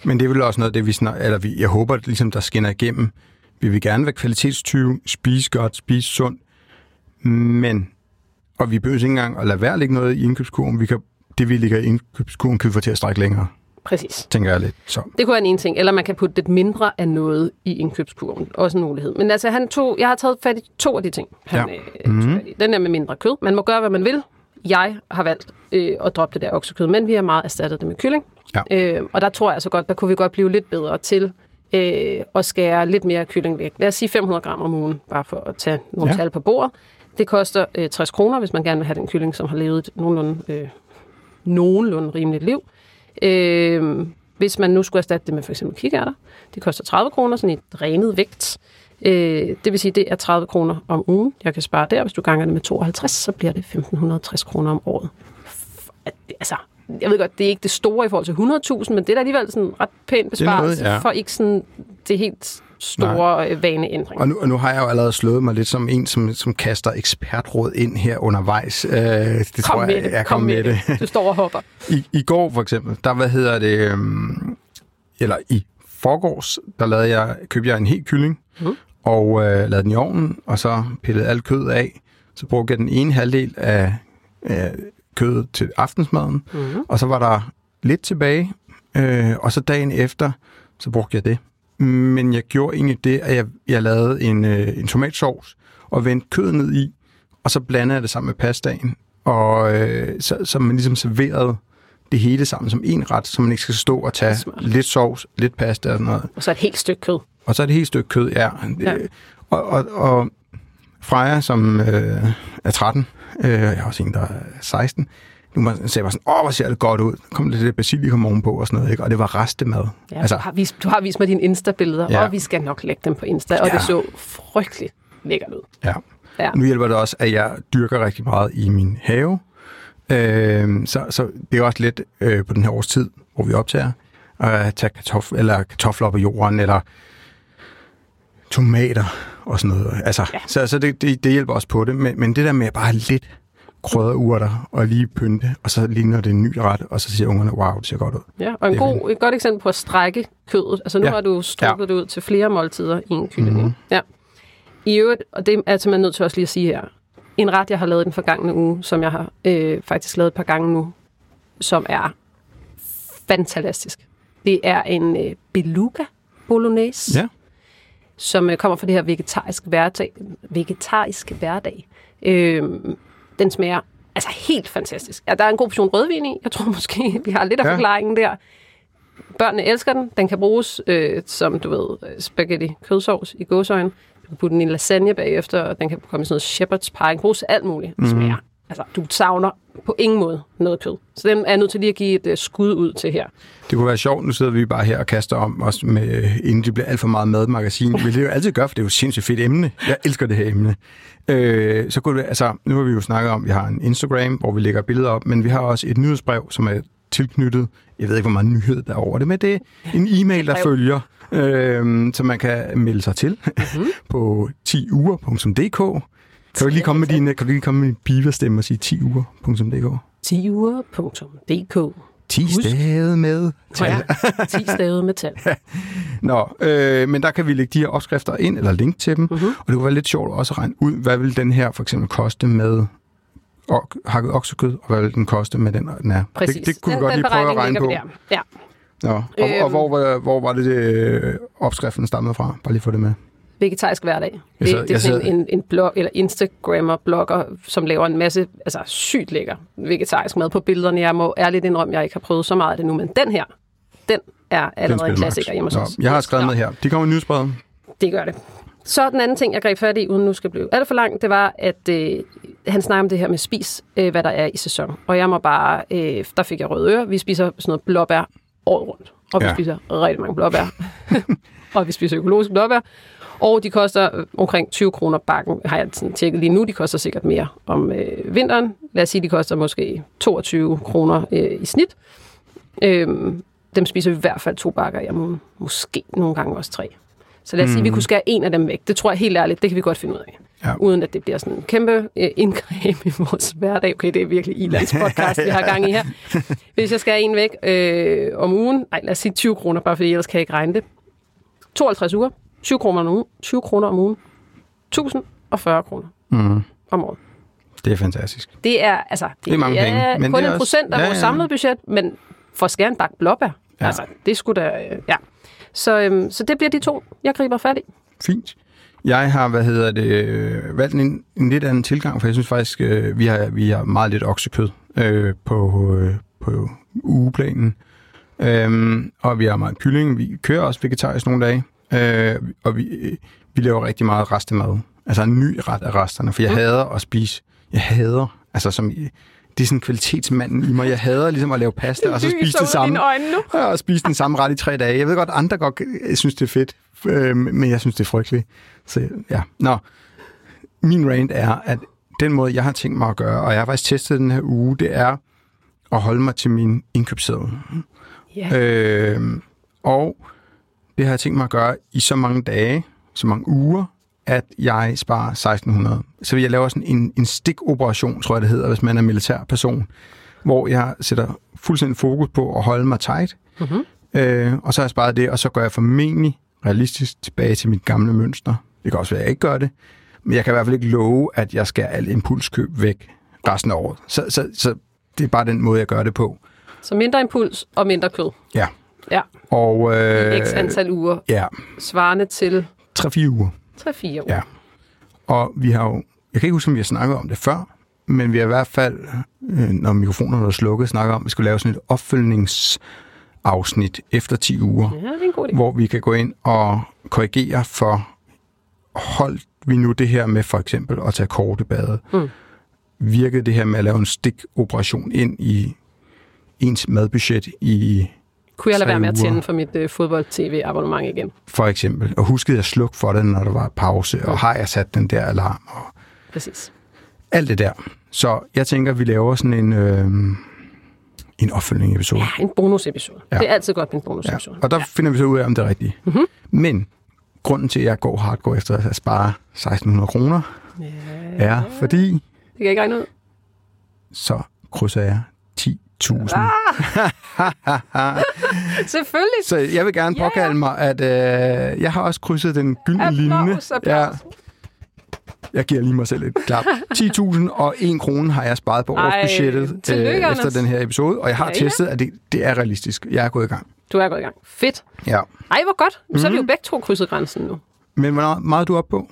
Men det er vel også noget af det, vi snak, eller vi, jeg håber, at ligesom der skinner igennem. Vi vil gerne være kvalitetstyve, spise godt, spise sundt, men, og vi behøver ikke engang at lade være at lægge noget i indkøbskurven. Vi kan, det, vi ligger i indkøbskurven, kan vi få til at strække længere, præcis. tænker jeg lidt. Så. Det kunne være en ene ting. Eller man kan putte lidt mindre af noget i indkøbskurven. Også en mulighed. Men altså, han tog, jeg har taget fat i to af de ting, han Ja. øh, i. Den der med mindre kød. Man må gøre, hvad man vil. Jeg har valgt øh, at droppe det der oksekød, men vi har meget erstattet det med kylling. Ja. Øh, og der tror jeg så godt, der kunne vi godt blive lidt bedre til øh, at skære lidt mere kylling væk. Lad os sige 500 gram om ugen, bare for at tage nogle Ja. tal på bordet. Det koster øh, 60 kroner, hvis man gerne vil have den kylling, som har levet et nogenlunde, øh, nogenlunde rimeligt liv. Øh, hvis man nu skulle erstatte det med for eksempel kikærter, det koster 30 kroner, sådan et drænet vægt. Øh, det vil sige, det er 30 kroner om ugen. Jeg kan spare der. Hvis du ganger det med 52, så bliver det 1560 kroner om året. Altså, jeg ved godt, det er ikke det store i forhold til 100.000, men det er da alligevel sådan ret pæn besparelse, noget, ja. for ikke sådan det helt store øh, vaneændring. Og nu, og nu har jeg jo allerede slået mig lidt som en, som, som kaster ekspertråd ind her undervejs. Øh, det Kom tror med jeg, det, jeg kom med det. Du står og hopper. I, I går for eksempel, der hvad hedder det, øhm, eller i forgårs, der lavede jeg, købte jeg en hel kylling, mm. og øh, lavede den i ovnen, og så pillede alt kødet af. Så brugte jeg den ene halvdel af, af kødet til aftensmaden, mm. og så var der lidt tilbage, øh, og så dagen efter, så brugte jeg det. Men jeg gjorde egentlig det, at jeg, jeg lavede en, øh, en tomatsovs, og vendte kødet ned i, og så blandede jeg det sammen med pastaen, og øh, så, så man ligesom serverede det hele sammen som en ret, så man ikke skal stå og tage Smart. lidt sovs, lidt pasta og sådan noget. Og så et helt stykke kød. Og så er det helt stykke kød, ja. Ja. Og, og, og Freja, som øh, er 13, øh, jeg har også en, der er 16, nu må- sagde bare sådan, åh, hvor ser det godt ud. Der kom lidt basilikum ovenpå og sådan noget, ikke? og det var restemad. Ja, altså, du, har vist, du har vist mig dine Insta-billeder, ja. og vi skal nok lægge dem på Insta, og Ja. det så frygteligt lækkert ud. Ja. Ja. Nu hjælper det også, at jeg dyrker rigtig meget i min have. Øh, så, så det er også lidt øh, på den her års tid, hvor vi optager, at tage kartof eller kartofler op af jorden, eller tomater og sådan noget. Altså, ja. Så, så det, det, det hjælper også på det. Men, men det der med bare lidt krydderurter og lige pynte, og så ligner det en ny ret, og så siger ungerne, wow, det ser godt ud. Ja, og en god, et godt eksempel på at strække kødet. Altså nu Ja. har du strukket Ja. det ud til flere måltider i en kylling. Mhm. Mm-hmm. Ja. I øvrigt, og det er jeg simpelthen nødt til også lige at sige her, en ret, jeg har lavet den forgangne uge, som jeg har øh, faktisk lavet et par gange nu, som er fantastisk. Det er en øh, beluga bolognese, Ja. Som øh, kommer fra det her vegetarisk hverdag. Vegetarisk hverdag. Øh, den smager altså helt fantastisk. Ja, der er en god portion rødvin i. Jeg tror måske, vi har lidt af Ja. forklaringen der. Børnene elsker den. Den kan bruges øh, som, du ved, øh, spaghetti kødsovs i gåsøjne. Du kan putte den i lasagne bagefter, og den kan komme i sådan noget shepherd's pie. Den kan bruges alt muligt. Den smager. Altså, du savner på ingen måde noget kød. Så den er jeg nødt til lige at give et øh, skud ud til her. Det kunne være sjovt, nu sidder vi bare her og kaster om os, med, inden det bliver alt for meget madmagasin. Men det jo altid gør, for det er jo et sindssygt fedt emne. Jeg elsker det her emne. Øh, så kunne det, altså, nu har vi jo snakket om, at vi har en Instagram, hvor vi lægger billeder op, men vi har også et nyhedsbrev, som er tilknyttet, jeg ved ikke, hvor meget nyhed der er over det, men det er en e-mail, der følger, øh, som man kan melde sig til Mhm. på 10uger.dk. Kan du lige komme med din, kan du lige komme med din biverstemme og sige 10uger.dk? 10uger.dk 10 Husk. stadig med. Ja, 10 stavet med tal. Nå, øh, men der kan vi lægge de her opskrifter ind, eller link til dem, Mhm. mm-hmm. og det kunne være lidt sjovt også at regne ud, hvad vil den her for eksempel koste med ok, hakket oksekød, og hvad vil den koste med den, den er. Præcis. Det, det kunne den, vi godt den lige prøve at regne på. der. Ja. Nå, og, og Øhm. hvor, var- hvor var det, det øh, opskriften stammede fra? Bare lige få det med. Vegetarisk hverdag. Det, Jeg sidder- det er sådan sidder- en, en blog, eller Instagrammer-blogger, som laver en masse altså sygt lækker vegetarisk mad på billederne. Jeg må ærligt indrømme, jeg ikke har prøvet så meget af det nu, men den her, den er Den allerede en klassiker hjemme hos os. Jeg har skrevet med her. De kommer i nyhedsbrevet. Det gør det. Så den anden ting, jeg greb fat i, uden nu skal blive alt for langt, det var, at øh, han snakker om det her med spis, øh, hvad der er i sæson. Og jeg må bare, øh, der fik jeg røde ører. Vi spiser sådan noget blåbær året rundt. Og vi Ja. ja. spiser rigtig mange blåbær. og vi spiser økologisk blåbær. Og de koster øh, omkring 20 kroner bakken, har jeg tjekket lige nu. De koster sikkert mere om øh, vinteren. Lad os sige, de koster måske 22 kroner øh, i snit. Øhm, dem spiser vi i hvert fald to bakker i om ugen. Måske nogle gange også tre. Så lad os mm. sige, at vi kunne skære en af dem væk. Det tror jeg helt ærligt, det kan vi godt finde ud af. Ja. Uden at det bliver sådan en kæmpe øh, indgreb i vores hverdag. Okay, det er virkelig Ilands podcast, vi har gang i her. Hvis jeg skærer en væk øh, om ugen, nej, lad os sige 20 kroner, bare fordi ellers kan jeg ikke regne det. 52 uger, 20 kroner om ugen, 20 kroner om ugen, 1040 kroner Mm. om året. Det er fantastisk. Det er, altså, det, Det er mange penge, er men kun det er en også- procent af Ja, vores ja. samlede budget, men for at skære en bakke blåbær, Ja. ja. altså, det skulle da, øh, ja. Så, øhm, så det bliver de to, jeg griber fat i. Fint. Jeg har, hvad hedder det, øh, valgt en, en lidt anden tilgang, for jeg synes faktisk, øh, vi har, vi har meget lidt oksekød øh, på, øh, på ugeplanen. Øhm, og vi har meget kylling. Vi kører også vegetarisk nogle dage. Øh, og vi, øh, vi laver rigtig meget restemad. Altså en ny ret af resterne, for jeg Mm. hader at spise. Jeg hader, altså som det er sådan kvalitetsmanden i mig. Jeg hader ligesom at lave pasta, og så spise det samme. Jeg har spist den samme ret i tre dage. Jeg ved godt, andre godt øh, synes, det er fedt, øh, men jeg synes, det er frygteligt. Så ja, nå. Min rant er, at den måde, jeg har tænkt mig at gøre, og jeg har faktisk testet den her uge, det er at holde mig til min indkøbsseddel. Ja. Øh, og det har jeg tænkt mig at gøre i så mange dage, så mange uger, at jeg sparer 1600. Så jeg laver sådan en, en stikoperation, tror jeg det hedder, hvis man er militær person, hvor jeg sætter fuldstændig fokus på at holde mig tight, Mm-hmm. øh, og så har jeg sparet det, og så går jeg formentlig realistisk tilbage til mit gamle mønster. Det kan også være, at jeg ikke gør det, men jeg kan i hvert fald ikke love, at jeg skal al impulskøb væk resten af året. Så, så, så det er bare den måde, jeg gør det på. Så mindre impuls og mindre kød. Ja. Ja, Og øh, x antal uger, ja, svarende til 3-4 uger. 3-4 uger. Ja. Og vi har jo, jeg kan ikke huske, om vi har snakket om det før, men vi har i hvert fald, øh, når mikrofonerne var slukket, snakket om, at vi skulle lave sådan et opfølgningsafsnit efter 10 uger, ja det er en god idé. hvor vi kan gå ind og korrigere for, holdt vi nu det her med for eksempel at tage korte bade? Mm. Virkede det her med at lave en stikoperation ind i ens madbudget i Kunne jeg lade være med at tænde for mit øh, fodbold-tv-abonnement igen? for eksempel, og huskede jeg slukke for det, når der var pause, og har jeg sat den der alarm, og Præcis. alt det der. Så jeg tænker, at vi laver sådan en, øh, en opfølgning episode. Ja, en bonusepisode. Ja. Ja. Det er altid godt med en Ja. bonusepisode. Og der ja. finder vi så ud af, om det er rigtigt. Mhm. Men grunden til, at jeg går hardcore efter at spare 1600 kroner, Ja. er fordi, Det kan jeg ikke regne ud. så krydser jeg 10.000. Ah! Selvfølgelig. Så jeg vil gerne Ja, ja. påkalde mig, at øh, jeg har også krydset den gyldne linje. Applaus. Jeg giver lige mig selv et klap. 10.000 og 1 krone har jeg sparet på årsbudgettet tillykke, efter den her episode, og jeg har Ja, ja. testet, at det, det er realistisk. Jeg er gået i gang. Du er gået i gang. Fedt. Ja. Ej, hvor godt. Så er vi jo Mhm. begge to krydset grænsen nu. Men hvor meget er du op på?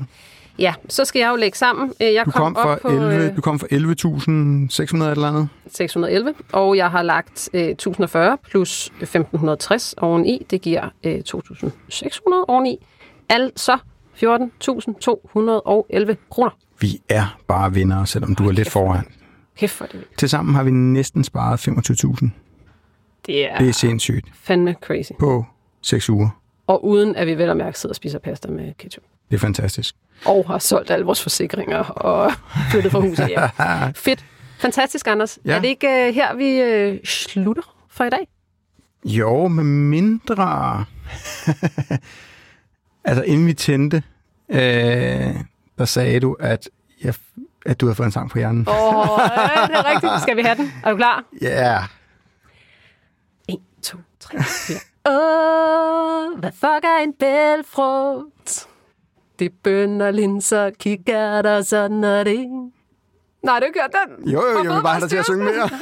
Ja, så skal jeg jo lægge sammen. Øh, Jeg Du kom, kom, fra op på 11, øh, du kom fra 11.600 eller andet. 611, og jeg har lagt øh, 1040 plus 1560 oveni. Det giver øh, 2600 oveni. Altså 14.211 kroner. Vi er bare vinder, selvom du er lidt foran. Kæft for det. Tilsammen har vi næsten sparet 25.000. Det er Det er sindssygt. fandme crazy. På 6 uger. Og uden at vi vel og mærke sidder og spiser pasta med ketchup. Det er fantastisk. Og har solgt alle vores forsikringer og flyttet fra huset hjem. Fedt. Fantastisk, Anders. Ja. Er det ikke uh, her, vi uh, slutter for i dag? Jo, med mindre... altså, inden vi tændte, øh, der sagde du, at, jeg, at du havde fået en sang på hjernen. Åh, oh, det er rigtigt. Skal vi have den? Er du klar? Ja. Yeah. 1, 2, 3, 4. Åh, hvad fuck er en bælfrugt? Det bønner, linser, kikærter, sådan er det. Nej, du gør den. Jo, jo, jeg vil bare have dig til at synge mere. Åh,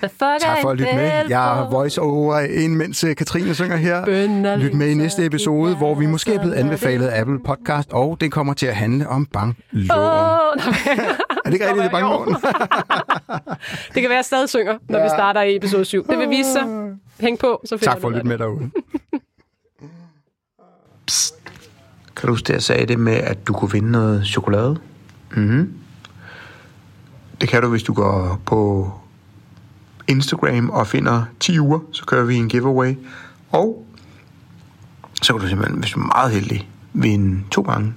hvad fuck er Tak for at en lytte med. Jeg bælfrugt? voice over ind, mens øh, Katrine synger her. Lyt med i næste episode, hvor vi måske er blevet anbefalet af Apple Podcast, og det kommer til at handle om bankloven. Åh, nej, Er det ikke rigtigt, det er bankloven? det kan være, at jeg stadig synger, når ja. vi starter i episode 7. Det vil vise sig. Hæng på, så finder Tak for at lytte med derude. Kan du huske, jeg sagde det med, at du kunne vinde noget chokolade? Mm-hmm. Det kan du, hvis du går på Instagram og finder 10 uger, så kører vi en giveaway. Og så kan du simpelthen, hvis du er meget heldig, vinde to gange.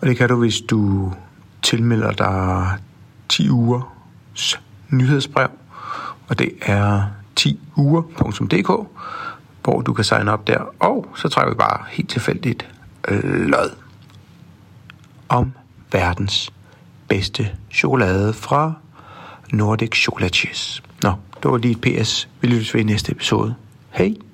Og det kan du, hvis du tilmelder dig 10 ugers nyhedsbrev, og det er 10uger.dk, hvor du kan signe op der. Og så trækker vi bare helt tilfældigt øh, lod om verdens bedste chokolade fra Nordic Chocolatiers. Nå, det var lige et PS. Vi lyttes ved i næste episode. Hej!